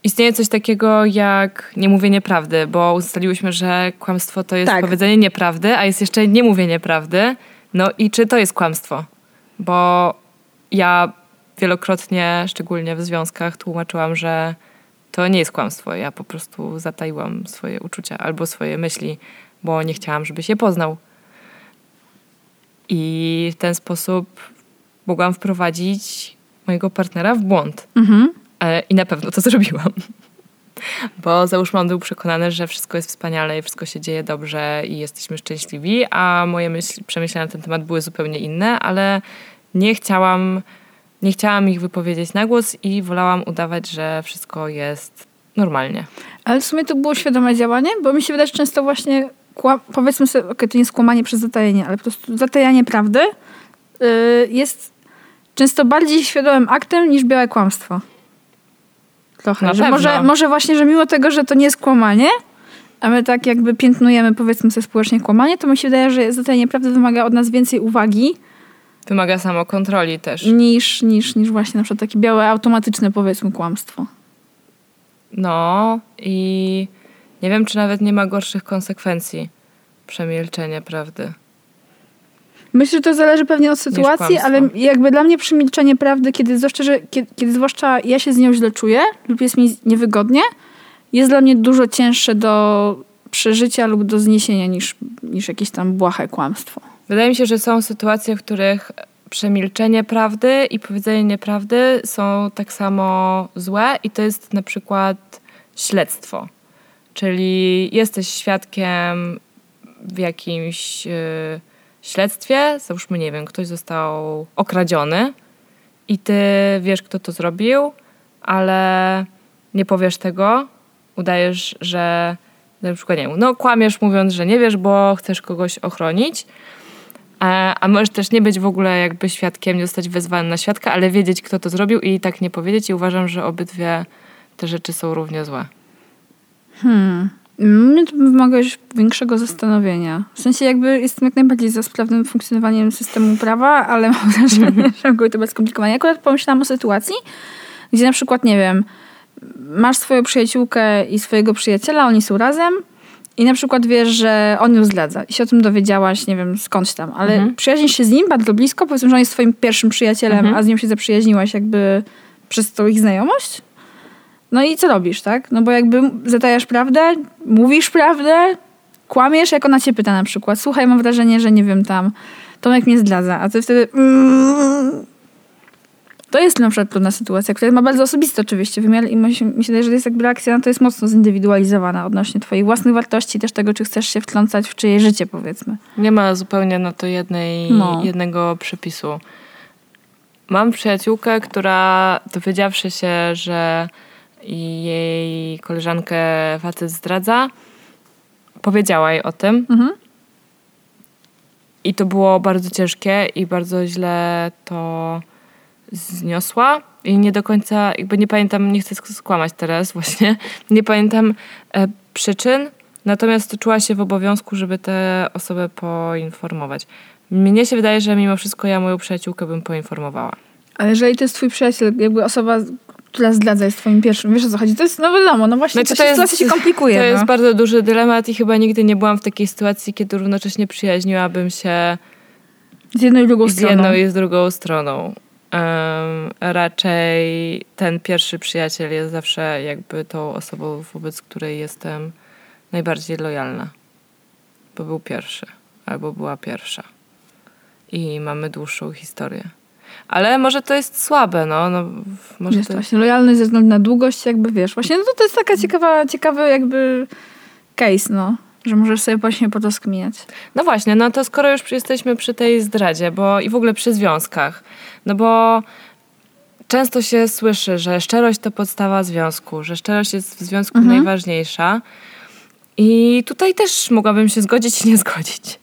Speaker 1: Istnieje coś takiego jak niemówienie prawdy, bo ustaliłyśmy, że kłamstwo to jest
Speaker 2: Tak.
Speaker 1: powiedzenie nieprawdy, a jest jeszcze niemówienie prawdy. No i czy to jest kłamstwo? Bo ja wielokrotnie, szczególnie w związkach, tłumaczyłam, że to nie jest kłamstwo. Ja po prostu zataiłam swoje uczucia albo swoje myśli, bo nie chciałam, żebyś je poznał. I w ten sposób mogłam wprowadzić mojego partnera w błąd.
Speaker 2: Mhm.
Speaker 1: E, I na pewno to zrobiłam. Bo załóżmy, on był przekonany, że wszystko jest wspaniale i wszystko się dzieje dobrze i jesteśmy szczęśliwi, a moje myśli, przemyślenia na ten temat były zupełnie inne, ale nie chciałam, nie chciałam ich wypowiedzieć na głos i wolałam udawać, że wszystko jest normalnie.
Speaker 2: Ale w sumie to było świadome działanie, bo mi się wydaje, że często właśnie, kła- powiedzmy sobie, okej, to nie jest kłamanie przez zatajenie, ale po prostu zatajanie prawdy yy, jest często bardziej świadomym aktem niż białe kłamstwo. Trochę. Że może, może właśnie, że mimo tego, że to nie jest kłamanie, a my tak jakby piętnujemy powiedzmy sobie społecznie kłamanie, to mi się wydaje, że zatajenie prawdy wymaga od nas więcej uwagi
Speaker 1: Wymaga samokontroli też.
Speaker 2: niż, niż, niż właśnie na przykład takie białe, automatyczne powiedzmy kłamstwo.
Speaker 1: No i nie wiem, czy nawet nie ma gorszych konsekwencji przemilczenie prawdy.
Speaker 2: Myślę, że to zależy pewnie od sytuacji, ale jakby dla mnie przemilczenie prawdy, kiedy zwłaszcza, że, kiedy, kiedy zwłaszcza ja się z nią źle czuję lub jest mi niewygodnie, jest dla mnie dużo cięższe do przeżycia lub do zniesienia niż, niż jakieś tam błahe kłamstwo.
Speaker 1: Wydaje mi się, że są sytuacje, w których przemilczenie prawdy i powiedzenie nieprawdy są tak samo złe i to jest na przykład śledztwo. Czyli jesteś świadkiem w jakimś y, śledztwie, załóżmy, nie wiem, ktoś został okradziony i ty wiesz, kto to zrobił, ale nie powiesz tego, udajesz, że na przykład, nie wiem, no kłamiesz mówiąc, że nie wiesz, bo chcesz kogoś ochronić, a, a możesz też nie być w ogóle jakby świadkiem, nie zostać wezwany na świadka, ale wiedzieć, kto to zrobił i tak nie powiedzieć i uważam, że obydwie te rzeczy są równie złe.
Speaker 2: Hmm. Mnie to wymaga już większego zastanowienia. W sensie jakby jestem jak najbardziej za sprawnym funkcjonowaniem systemu prawa, ale mam wrażenie, że mogło to być skomplikowane. Akurat pomyślałam o sytuacji, gdzie na przykład, nie wiem, masz swoją przyjaciółkę i swojego przyjaciela, oni są razem i na przykład wiesz, że on ją zdradza i się o tym dowiedziałaś, nie wiem, skądś tam, ale
Speaker 1: Mhm.
Speaker 2: przyjaźnisz się z nim bardzo blisko, powiedzmy, że on jest twoim pierwszym przyjacielem,
Speaker 1: Mhm.
Speaker 2: a z nią się zaprzyjaźniłaś jakby przez tą ich znajomość. No i co robisz, tak? No bo jakby zatajasz prawdę, mówisz prawdę, kłamiesz, jak ona cię pyta na przykład. Słuchaj, mam wrażenie, że nie wiem tam, Tomek mnie zdradza, a ty wtedy... Mm, to jest na przykład trudna sytuacja, która ma bardzo osobisty oczywiście wymiar i mi się, wydaje, że jest jakby reakcja na to jest mocno zindywidualizowana odnośnie twoich własnych wartości, też tego, czy chcesz się wtrącać w czyjeś życie, powiedzmy.
Speaker 1: Nie ma zupełnie na to jednej,
Speaker 2: No.
Speaker 1: jednego przepisu. Mam przyjaciółkę, która dowiedziawszy się, że jej koleżankę facet zdradza, powiedziała jej o tym.
Speaker 2: Mhm.
Speaker 1: I to było bardzo ciężkie i bardzo źle to zniosła. I nie do końca, jakby nie pamiętam, nie chcę skłamać teraz właśnie, nie pamiętam e, przyczyn, natomiast czuła się w obowiązku, żeby tę osobę poinformować. Mnie się wydaje, że mimo wszystko ja moją przyjaciółkę bym poinformowała.
Speaker 2: Ale jeżeli to jest twój przyjaciel, jakby osoba, która zdradza jest twoim pierwszym, wiesz o co chodzi? To jest, no wiadomo, no właśnie,
Speaker 1: Znaczy,
Speaker 2: to, się, sytuacja się komplikuje.
Speaker 1: To
Speaker 2: no.
Speaker 1: jest bardzo duży dylemat i chyba nigdy nie byłam w takiej sytuacji, kiedy równocześnie przyjaźniłabym się
Speaker 2: Z jedną i drugą
Speaker 1: z
Speaker 2: stroną.
Speaker 1: jedną i z drugą stroną. Raczej ten pierwszy przyjaciel jest zawsze jakby tą osobą, wobec której jestem najbardziej lojalna. Bo był pierwszy, albo była pierwsza. I mamy dłuższą historię. Ale może to jest słabe, no. no może
Speaker 2: Jest
Speaker 1: to
Speaker 2: właśnie lojalność ze względu na długość, jakby wiesz. Właśnie no to, to jest taka ciekawa, ciekawy jakby case, no. Że możesz sobie właśnie po to skminiać.
Speaker 1: No właśnie, no to skoro już jesteśmy przy tej zdradzie, bo i w ogóle przy związkach, no bo często się słyszy, że szczerość to podstawa związku, że szczerość jest w związku
Speaker 2: Mhm.
Speaker 1: najważniejsza. I tutaj też mogłabym się zgodzić i nie zgodzić.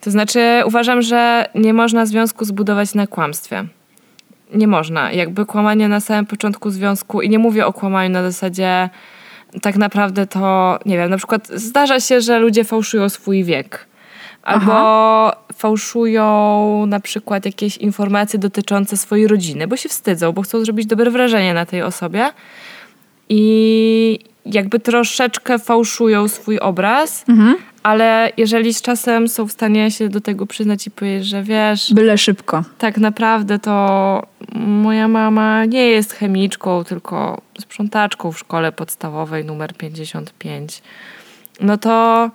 Speaker 1: To znaczy, uważam, że nie można związku zbudować na kłamstwie. Nie można. Jakby kłamanie na samym początku związku, i nie mówię o kłamaniu na zasadzie tak naprawdę to, nie wiem, na przykład zdarza się, że ludzie fałszują swój wiek. Albo fałszują na przykład jakieś informacje dotyczące swojej rodziny, bo się wstydzą, bo chcą zrobić dobre wrażenie na tej osobie. i jakby troszeczkę fałszują swój obraz,
Speaker 2: Mhm.
Speaker 1: ale jeżeli z czasem są w stanie się do tego przyznać i powiedzieć, że wiesz,
Speaker 2: Byle szybko.
Speaker 1: tak naprawdę to moja mama nie jest chemiczką, tylko sprzątaczką w szkole podstawowej numer 55. No to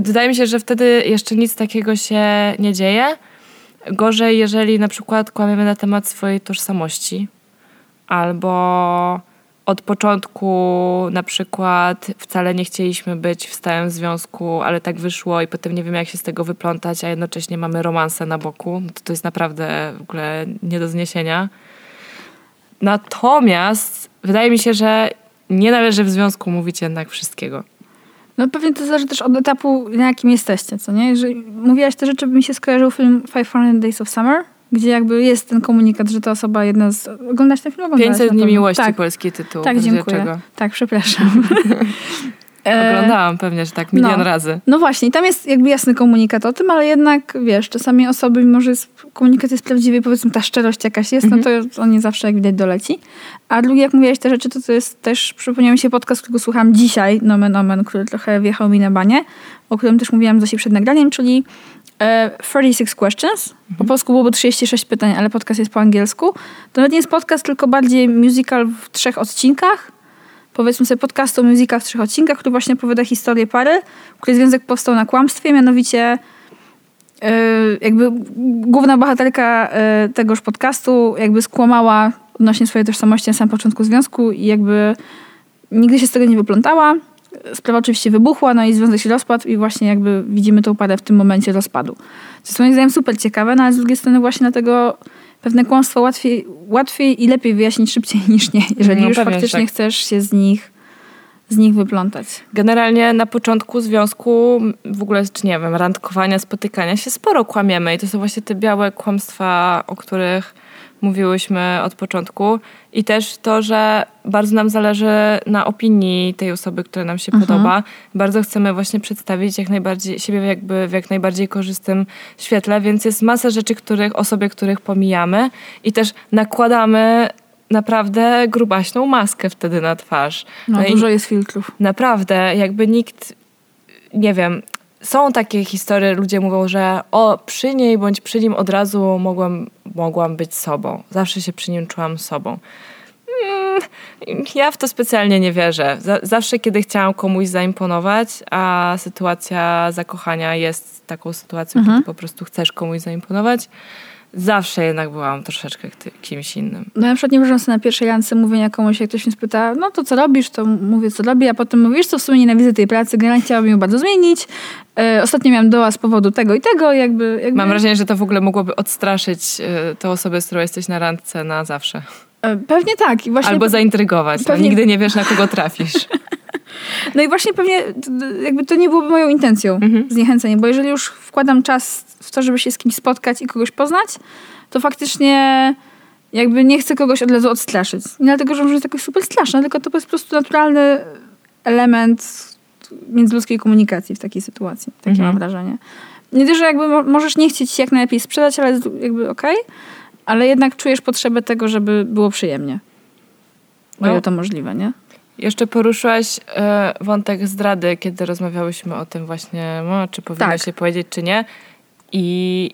Speaker 1: wydaje mi się, że wtedy jeszcze nic takiego się nie dzieje. Gorzej, jeżeli na przykład kłamiemy na temat swojej tożsamości albo od początku na przykład wcale nie chcieliśmy być w stałym związku, ale tak wyszło i potem nie wiem jak się z tego wyplątać, a jednocześnie mamy romansę na boku. No to, to jest naprawdę w ogóle nie do zniesienia. Natomiast wydaje mi się, że nie należy w związku mówić jednak wszystkiego.
Speaker 2: No pewnie to zależy też od etapu, na jakim jesteście, co nie? Jeżeli mówiłaś te rzeczy, by mi się skojarzył film 500 Days of Summer, gdzie jakby jest ten komunikat, że ta osoba jedna z... Oglądasz ten film? Oglądałaś
Speaker 1: 500
Speaker 2: na
Speaker 1: dni miłości,
Speaker 2: Tak,
Speaker 1: polski tytuł.
Speaker 2: tak dziękuję.
Speaker 1: czego.
Speaker 2: Tak, przepraszam. E,
Speaker 1: Oglądałam pewnie, że tak milion
Speaker 2: no.
Speaker 1: razy.
Speaker 2: No właśnie, tam jest jakby jasny komunikat o tym, ale jednak, wiesz, czasami osoby, mimo że jest, komunikat jest prawdziwy, powiedzmy ta szczerość jakaś jest, no to on nie zawsze, jak widać, doleci. A drugi, jak mówiłaś te rzeczy, to to jest też, przypomniał mi się podcast, którego słuchałam dzisiaj, nomen omen, który trochę wjechał mi na banie, o którym też mówiłam Zosi przed nagraniem, czyli e, 36 Questions. Po polsku byłoby 36 pytań, ale podcast jest po angielsku. To nawet nie jest podcast, tylko bardziej musical w trzech odcinkach powiedzmy sobie podcastu Musica w trzech odcinkach, który właśnie opowiada historię pary, której związek powstał na kłamstwie, mianowicie yy, jakby główna bohaterka yy, tegoż podcastu jakby skłamała odnośnie swojej tożsamości na samym początku związku i jakby nigdy się z tego nie wyplątała. Sprawa oczywiście wybuchła, no i związek się rozpadł i właśnie jakby widzimy tą parę w tym momencie rozpadu. Co jest moim zdaniem super ciekawe, no ale z drugiej strony właśnie dlatego pewne kłamstwa łatwiej, łatwiej i lepiej wyjaśnić szybciej niż nie, jeżeli
Speaker 1: No
Speaker 2: już faktycznie
Speaker 1: tak.
Speaker 2: chcesz się z nich, z nich wyplątać.
Speaker 1: Generalnie na początku związku, w ogóle, czy nie wiem, randkowania, spotykania się sporo kłamiemy i to są właśnie te białe kłamstwa, o których mówiłyśmy od początku i też to, że bardzo nam zależy na opinii tej osoby, która nam się podoba. Bardzo chcemy właśnie przedstawić jak najbardziej, siebie jakby w jak najbardziej korzystnym świetle, więc jest masa rzeczy, których, o sobie, których pomijamy i też nakładamy naprawdę grubaśną maskę wtedy na twarz.
Speaker 2: No,
Speaker 1: i-
Speaker 2: dużo jest filtrów.
Speaker 1: Naprawdę, jakby nikt, nie wiem, są takie historie, ludzie mówią, że o, przy niej bądź przy nim od razu mogłam, mogłam być sobą. Zawsze się przy nim czułam sobą. Mm, ja w to specjalnie nie wierzę. Za- zawsze, kiedy chciałam komuś zaimponować, a sytuacja zakochania jest taką sytuacją, kiedy po prostu chcesz komuś zaimponować, zawsze jednak byłam troszeczkę kimś innym.
Speaker 2: No na przykład nie wyobrażam sobie na pierwszej randce mówienia komuś, jak ktoś mnie spyta, no to co robisz, to mówię, co robię, a potem mówisz, co w sumie nienawidzę tej pracy, generalnie chciałabym ją bardzo zmienić. E, ostatnio miałam doła z powodu tego i tego, jakby... jakby
Speaker 1: Mam wrażenie, że to w ogóle mogłoby odstraszyć y, tę osobę, z którą jesteś na randce na zawsze.
Speaker 2: E, pewnie tak. I właśnie
Speaker 1: Albo zaintrygować. No,
Speaker 2: pewnie-
Speaker 1: nigdy nie wiesz, na kogo trafisz.
Speaker 2: No i właśnie pewnie jakby to nie byłoby moją intencją,
Speaker 1: Mhm.
Speaker 2: zniechęcenie, bo jeżeli już wkładam czas w to, żeby się z kimś spotkać i kogoś poznać, to faktycznie jakby nie chcę kogoś od razu odstraszyć. Nie dlatego, że może jest jakoś super straszne, tylko to jest po prostu naturalny element międzyludzkiej komunikacji w takiej sytuacji. Takie
Speaker 1: Mhm.
Speaker 2: mam wrażenie. Nie tylko, że jakby mo- możesz nie chcieć się jak najlepiej sprzedać, ale jakby okej, ale jednak czujesz potrzebę tego, żeby było przyjemnie. O
Speaker 1: No.
Speaker 2: ile to możliwe, nie?
Speaker 1: Jeszcze poruszyłaś e, wątek zdrady, kiedy rozmawiałyśmy o tym właśnie, no, czy powinno
Speaker 2: Tak.
Speaker 1: się powiedzieć, czy nie. I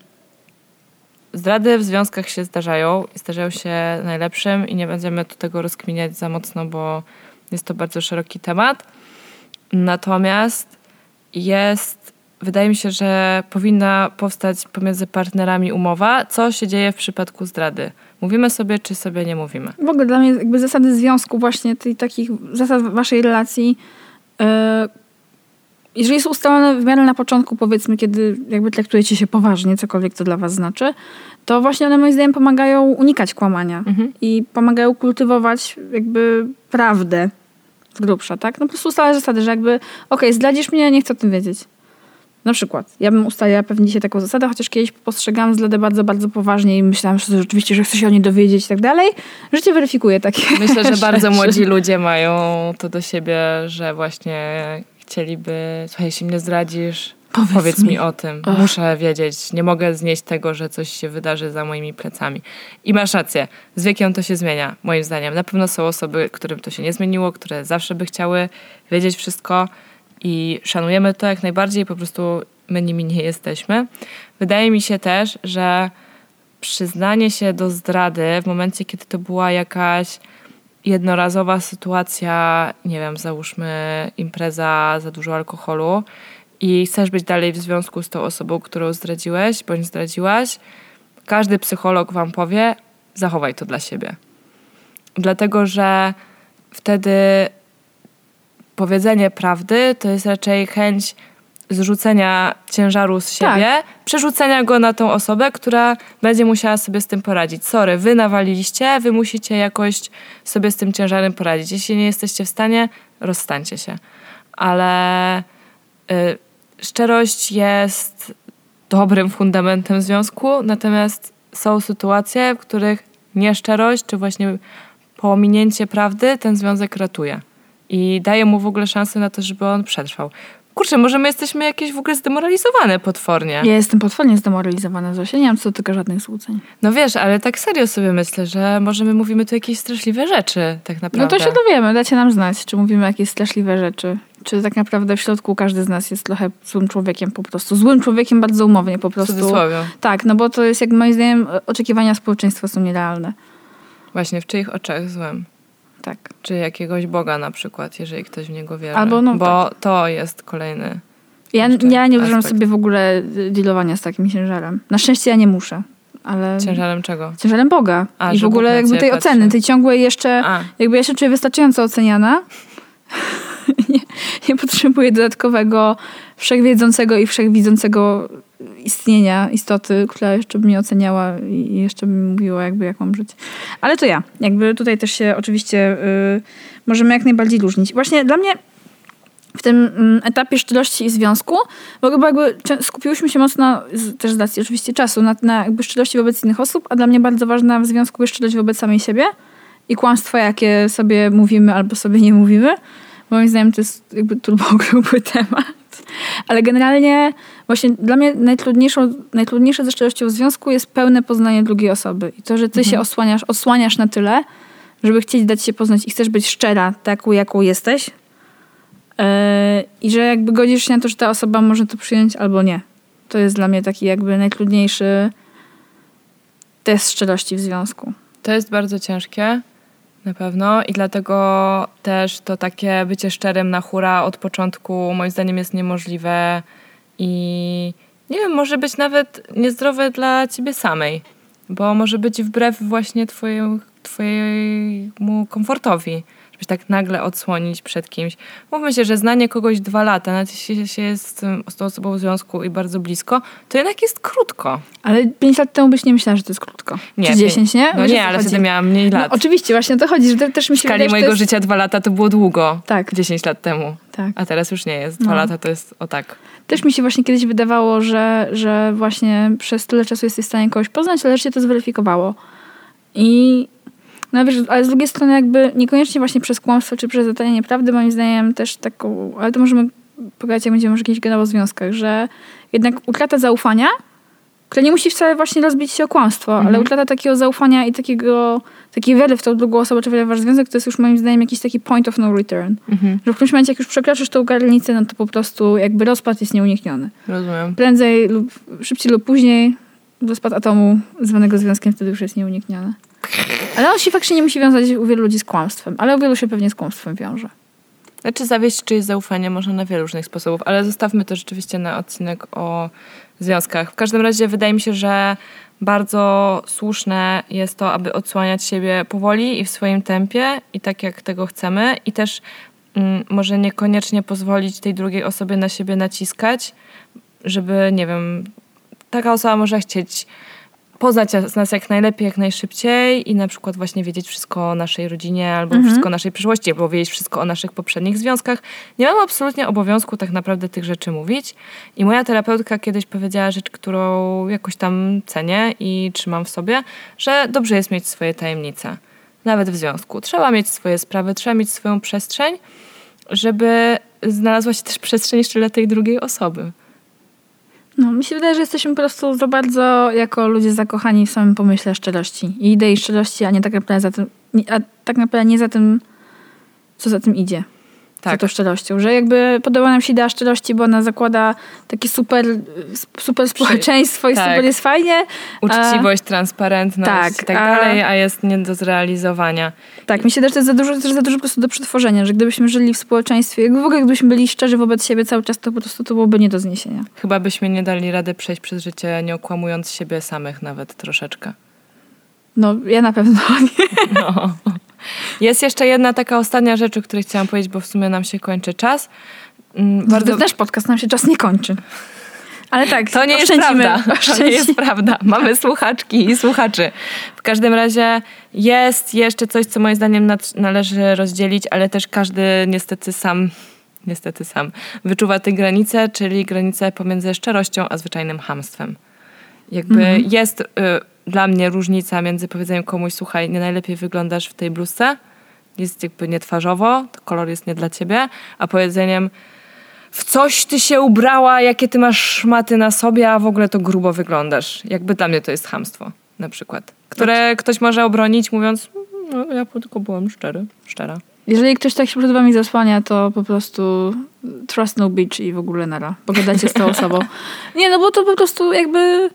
Speaker 1: zdrady w związkach się zdarzają. i Zdarzają się najlepszym i nie będziemy tu tego rozkminiać za mocno, bo jest to bardzo szeroki temat. Natomiast jest, wydaje mi się, że powinna powstać pomiędzy partnerami umowa, co się dzieje w przypadku zdrady. Mówimy sobie, czy sobie nie mówimy.
Speaker 2: W ogóle dla mnie jakby zasady związku właśnie, tych takich zasad waszej relacji, e, jeżeli są ustalone w miarę na początku, powiedzmy, kiedy jakby traktujecie się poważnie, cokolwiek to dla was znaczy, to właśnie one moim zdaniem pomagają unikać kłamania i pomagają kultywować jakby prawdę z grubsza, tak? No po prostu ustalać zasady, że jakby okej, zdradzisz mnie, nie chcę o tym wiedzieć. Na przykład, ja bym ustaliła pewnie dzisiaj taką zasadę, chociaż kiedyś postrzegałam zdradę bardzo, bardzo poważnie i myślałam, że rzeczywiście, że chcę się o niej dowiedzieć i tak dalej. Życie weryfikuje takie
Speaker 1: Myślę, że bardzo młodzi ludzie mają to do siebie, że właśnie chcieliby, słuchaj, jeśli mnie zdradzisz, Powiedz,
Speaker 2: mi.
Speaker 1: mi. o tym. Muszę wiedzieć. Nie mogę znieść tego, że coś się wydarzy za moimi plecami. I masz rację. Z wiekiem to się zmienia, moim zdaniem. Na pewno są osoby, którym to się nie zmieniło, które zawsze by chciały wiedzieć wszystko i szanujemy to jak najbardziej. Po prostu my nimi nie jesteśmy. Wydaje mi się też, że przyznanie się do zdrady w momencie, kiedy to była jakaś jednorazowa sytuacja, nie wiem, załóżmy impreza za dużo alkoholu i chcesz być dalej w związku z tą osobą, którą zdradziłeś bądź zdradziłaś, każdy psycholog wam powie, zachowaj to dla siebie. Dlatego, że wtedy powiedzenie prawdy to jest raczej chęć zrzucenia ciężaru z
Speaker 2: Tak.
Speaker 1: siebie, przerzucenia go na tą osobę, która będzie musiała sobie z tym poradzić. Sorry, wy nawaliliście, wy musicie jakoś sobie z tym ciężarem poradzić. Jeśli nie jesteście w stanie, rozstańcie się. Ale y, szczerość jest dobrym fundamentem związku, natomiast są sytuacje, w których nieszczerość, czy właśnie pominięcie prawdy ten związek ratuje. I daje mu w ogóle szansę na to, żeby on przetrwał. Kurczę, może my jesteśmy jakieś w ogóle zdemoralizowane potwornie.
Speaker 2: Ja jestem potwornie zdemoralizowana, Zosia. Nie mam co do tego żadnych złudzeń.
Speaker 1: No wiesz, ale tak serio sobie myślę, że może my mówimy tu jakieś straszliwe rzeczy, tak
Speaker 2: No
Speaker 1: naprawdę.
Speaker 2: to się dowiemy, dajcie nam znać, czy mówimy jakieś straszliwe rzeczy. Czy tak naprawdę w środku każdy z nas jest trochę złym człowiekiem po prostu. Złym człowiekiem bardzo umownie po
Speaker 1: W
Speaker 2: prostu.
Speaker 1: cudzysłowie.
Speaker 2: Tak, no bo to jest jak moim zdaniem oczekiwania społeczeństwa są nierealne.
Speaker 1: Właśnie, w czyich oczach złym.
Speaker 2: Tak.
Speaker 1: Czy jakiegoś Boga na przykład, jeżeli ktoś w niego wierzy.
Speaker 2: Albo no
Speaker 1: Bo to jest kolejny...
Speaker 2: Ja, ja nie uważam sobie w ogóle dealowania z takim ciężarem. Na szczęście ja nie muszę, ale...
Speaker 1: Ciężarem czego?
Speaker 2: Ciężarem Boga.
Speaker 1: A,
Speaker 2: I w ogóle jakby tej
Speaker 1: patrzy.
Speaker 2: oceny, tej ciągłej jeszcze...
Speaker 1: A,
Speaker 2: Jakby ja się czuję wystarczająco oceniana. nie, nie potrzebuję dodatkowego wszechwiedzącego i wszechwidzącego istnienia istoty, która jeszcze by mnie oceniała i jeszcze by mi mówiła jakby jak mam żyć. Ale to ja. Jakby tutaj też się oczywiście y, możemy jak najbardziej różnić. Właśnie dla mnie w tym mm, etapie szczerości i związku, bo chyba jakby skupiłyśmy się mocno, też z racji oczywiście czasu, na, na jakby szczerości wobec innych osób, a dla mnie bardzo ważna w związku jest szczerość wobec samej siebie i kłamstwa, jakie sobie mówimy albo sobie nie mówimy. Moim zdaniem to jest jakby turbo gruby temat. Ale generalnie właśnie dla mnie najtrudniejszą, najtrudniejsze ze szczerością w związku jest pełne poznanie drugiej osoby. I to, że ty się osłaniasz, osłaniasz na tyle, żeby chcieć dać się poznać i chcesz być szczera taką, jaką jesteś, Yy, I że jakby godzisz się na to, że ta osoba może to przyjąć albo nie. To jest dla mnie taki jakby najtrudniejszy test szczerości w związku.
Speaker 1: to jest bardzo ciężkie, na pewno. I dlatego też to takie bycie szczerym na hura od początku moim zdaniem jest niemożliwe i nie wiem, może być nawet niezdrowe dla ciebie samej, bo może być wbrew właśnie twojemu, twojemu komfortowi, żebyś tak nagle odsłonić przed kimś. Mówmy się, że znanie kogoś dwa lata, nawet jeśli się jest z, tą osobą w związku i bardzo blisko, to jednak jest krótko.
Speaker 2: Ale pięć lat temu byś nie myślała, że to jest krótko.
Speaker 1: Nie,
Speaker 2: Czy
Speaker 1: pię-
Speaker 2: dziesięć, nie?
Speaker 1: No
Speaker 2: Wiesz,
Speaker 1: nie, ale
Speaker 2: chodzi?
Speaker 1: wtedy miałam mniej
Speaker 2: No,
Speaker 1: lat.
Speaker 2: oczywiście, właśnie o to chodzi, że też mi
Speaker 1: W
Speaker 2: się
Speaker 1: skali
Speaker 2: wydaje,
Speaker 1: mojego
Speaker 2: jest...
Speaker 1: życia dwa lata to było długo.
Speaker 2: Tak.
Speaker 1: 10 lat temu.
Speaker 2: Tak.
Speaker 1: A teraz już nie jest. Dwa
Speaker 2: No.
Speaker 1: lata to jest o tak.
Speaker 2: Też mi się właśnie kiedyś wydawało, że, że właśnie przez tyle czasu jesteś w stanie kogoś poznać, ale się to zweryfikowało. I no wiesz, ale z drugiej strony jakby niekoniecznie właśnie przez kłamstwo czy przez zatajenie prawdy, moim zdaniem też taką, ale to możemy pogadać, jak będziemy może kiedyś gadać o związkach, że jednak utrata zaufania, która nie musi wcale właśnie rozbić się o kłamstwo, ale utrata takiego zaufania i takiego, takiej wiary w tą drugą osobę, czy w wasz związek, to jest już moim zdaniem jakiś taki point of no return. Że w którymś momencie, jak już przekroczysz tą granicę, no to po prostu jakby rozpad jest nieunikniony
Speaker 1: Rozumiem.
Speaker 2: prędzej lub szybciej lub później rozpad atomu zwanego związkiem wtedy już jest nieunikniony. Ale on się faktycznie nie musi wiązać u wielu ludzi z kłamstwem, ale u wielu się pewnie z kłamstwem wiąże.
Speaker 1: Znaczy zawieść czyjeś zaufanie można na wiele różnych sposobów, ale zostawmy to rzeczywiście na odcinek o związkach. W każdym razie wydaje mi się, że bardzo słuszne jest to, aby odsłaniać siebie powoli i w swoim tempie i tak jak tego chcemy i też mm, może niekoniecznie pozwolić tej drugiej osobie na siebie naciskać, żeby, nie wiem, taka osoba może chcieć poznać nas jak najlepiej, jak najszybciej i na przykład właśnie wiedzieć wszystko o naszej rodzinie albo wszystko o naszej przyszłości, albo wiedzieć wszystko o naszych poprzednich związkach. Nie mam absolutnie obowiązku tak naprawdę tych rzeczy mówić. I moja terapeutka kiedyś powiedziała rzecz, którą jakoś tam cenię i trzymam w sobie, że dobrze jest mieć swoje tajemnice. Nawet w związku. Trzeba mieć swoje sprawy, trzeba mieć swoją przestrzeń, żeby znalazła się też przestrzeń jeszcze dla tej drugiej osoby.
Speaker 2: No, mi się wydaje, że jesteśmy po prostu za bardzo jako ludzie zakochani w samym pomyśle szczerości i idei szczerości, a nie tak naprawdę za tym, a tak naprawdę nie za tym, co za tym idzie. Za
Speaker 1: Tak.
Speaker 2: tą szczerością. Że jakby podoba nam się idea szczerości, bo ona zakłada takie super, super społeczeństwo i
Speaker 1: tak.
Speaker 2: super jest fajnie.
Speaker 1: Uczciwość, transparentność
Speaker 2: tak,
Speaker 1: i tak
Speaker 2: a-
Speaker 1: dalej, a jest nie do zrealizowania.
Speaker 2: Tak, mi się też to jest za dużo, też za dużo po prostu do przetworzenia, że gdybyśmy żyli w społeczeństwie, jakby w ogóle gdybyśmy byli szczerzy wobec siebie cały czas, to po prostu to byłoby nie do zniesienia.
Speaker 1: Chyba byśmy nie dali rady przejść przez życie, nie okłamując siebie samych nawet troszeczkę.
Speaker 2: No, ja na pewno nie.
Speaker 1: No. Jest jeszcze jedna taka ostatnia rzecz, o której chciałam powiedzieć, bo w sumie nam się kończy czas. Mm,
Speaker 2: Bardzo... Nasz podcast nam się czas nie kończy. Ale tak,
Speaker 1: To nie jest prawda. To nie jest prawda. Mamy słuchaczki i słuchaczy. W każdym razie jest jeszcze coś, co moim zdaniem należy rozdzielić, ale też każdy niestety sam, niestety sam wyczuwa te granice, czyli granice pomiędzy szczerością a zwyczajnym hamstwem. Jakby jest y, dla mnie różnica między powiedzeniem komuś, słuchaj, nie najlepiej wyglądasz w tej bluzce, jest jakby nietwarzowo, to kolor jest nie dla ciebie, a powiedzeniem w coś ty się ubrała, jakie ty masz szmaty na sobie, a w ogóle to grubo wyglądasz. Jakby dla mnie to jest chamstwo, na przykład. Które ktoś może obronić, mówiąc, no ja tylko byłem szczery, szczera.
Speaker 2: Jeżeli ktoś tak się przed wami zasłania, to po prostu trust no bitch i w ogóle nara. Pogadacie z tą osobą. Nie, no bo to po prostu jakby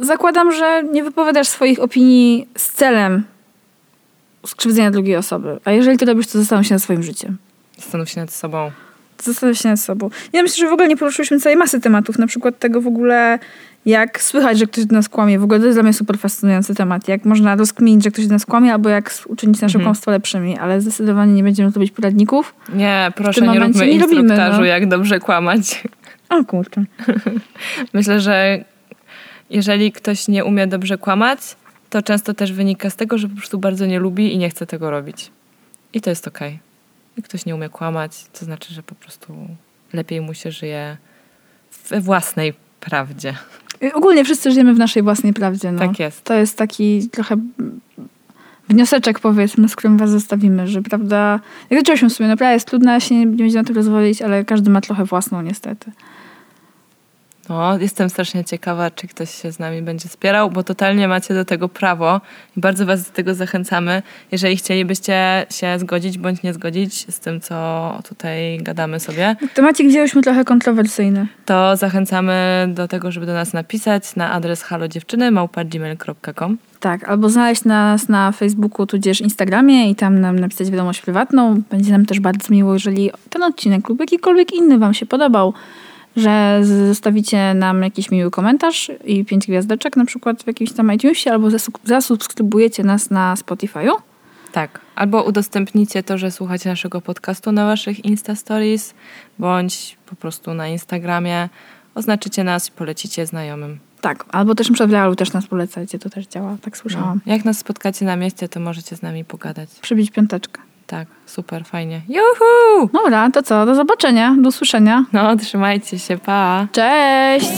Speaker 2: zakładam, że nie wypowiadasz swoich opinii z celem skrzywdzenia drugiej osoby. A jeżeli to robisz, to zastanów się nad swoim życiem.
Speaker 1: Zastanów się nad sobą.
Speaker 2: Zastanów się nad sobą. Ja myślę, że w ogóle nie poruszyliśmy całej masy tematów. Na przykład tego w ogóle, jak słychać, że ktoś do nas kłamie. W ogóle to jest dla mnie super fascynujący temat. Jak można rozkminić, że ktoś do nas kłamie, albo jak uczynić nasze
Speaker 1: Mhm.
Speaker 2: kłamstwo lepszymi. Ale zdecydowanie nie będziemy robić poradników.
Speaker 1: Nie, proszę, nie róbmy
Speaker 2: nie robimy, no.
Speaker 1: jak dobrze kłamać.
Speaker 2: O kurczę.
Speaker 1: Myślę, że jeżeli ktoś nie umie dobrze kłamać, to często też wynika z tego, że po prostu bardzo nie lubi i nie chce tego robić. I to jest okej. Jak ktoś nie umie kłamać, to znaczy, że po prostu lepiej mu się żyje we własnej prawdzie.
Speaker 2: Y, Ogólnie wszyscy żyjemy w naszej własnej prawdzie. No.
Speaker 1: Tak jest.
Speaker 2: To jest taki trochę wnioseczek powiedzmy, z którym was zostawimy, że prawda, jak zaczęłyśmy w sumie, naprawdę jest trudna, się nie, nie będziemy na tym rozwodzić, ale każdy ma trochę własną niestety.
Speaker 1: No, jestem strasznie ciekawa, czy ktoś się z nami będzie wspierał, bo totalnie macie do tego prawo i bardzo was do tego zachęcamy. Jeżeli chcielibyście się zgodzić bądź nie zgodzić z tym, co tutaj gadamy sobie,
Speaker 2: Temacik wzięłyśmy trochę kontrowersyjny.
Speaker 1: to zachęcamy do tego, żeby do nas napisać na adres halodziewczyny.gmail.com
Speaker 2: Tak, albo znaleźć nas na Facebooku, tudzież Instagramie i tam nam napisać wiadomość prywatną. Będzie nam też bardzo miło, jeżeli ten odcinek lub jakikolwiek inny wam się podobał, że zostawicie nam jakiś miły komentarz i pięć gwiazdeczek na przykład w jakimś tam iTunesie, albo zasu- zasubskrybujecie nas na Spotify'u.
Speaker 1: Tak. Albo udostępnicie to, że słuchacie naszego podcastu na waszych Insta Stories, bądź po prostu na Instagramie. Oznaczycie nas i polecicie znajomym.
Speaker 2: Tak, albo też w realu też nas polecajcie, to też działa, tak słyszałam.
Speaker 1: Jak nas spotkacie na mieście, to możecie z nami pogadać.
Speaker 2: Przybić piąteczkę.
Speaker 1: Tak, super, fajnie. Juhu!
Speaker 2: Dobra, to co? Do zobaczenia, do usłyszenia.
Speaker 1: No, trzymajcie się, pa!
Speaker 2: Cześć!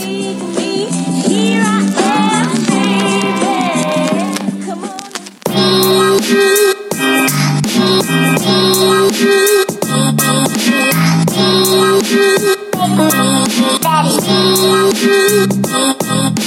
Speaker 3: Daddy.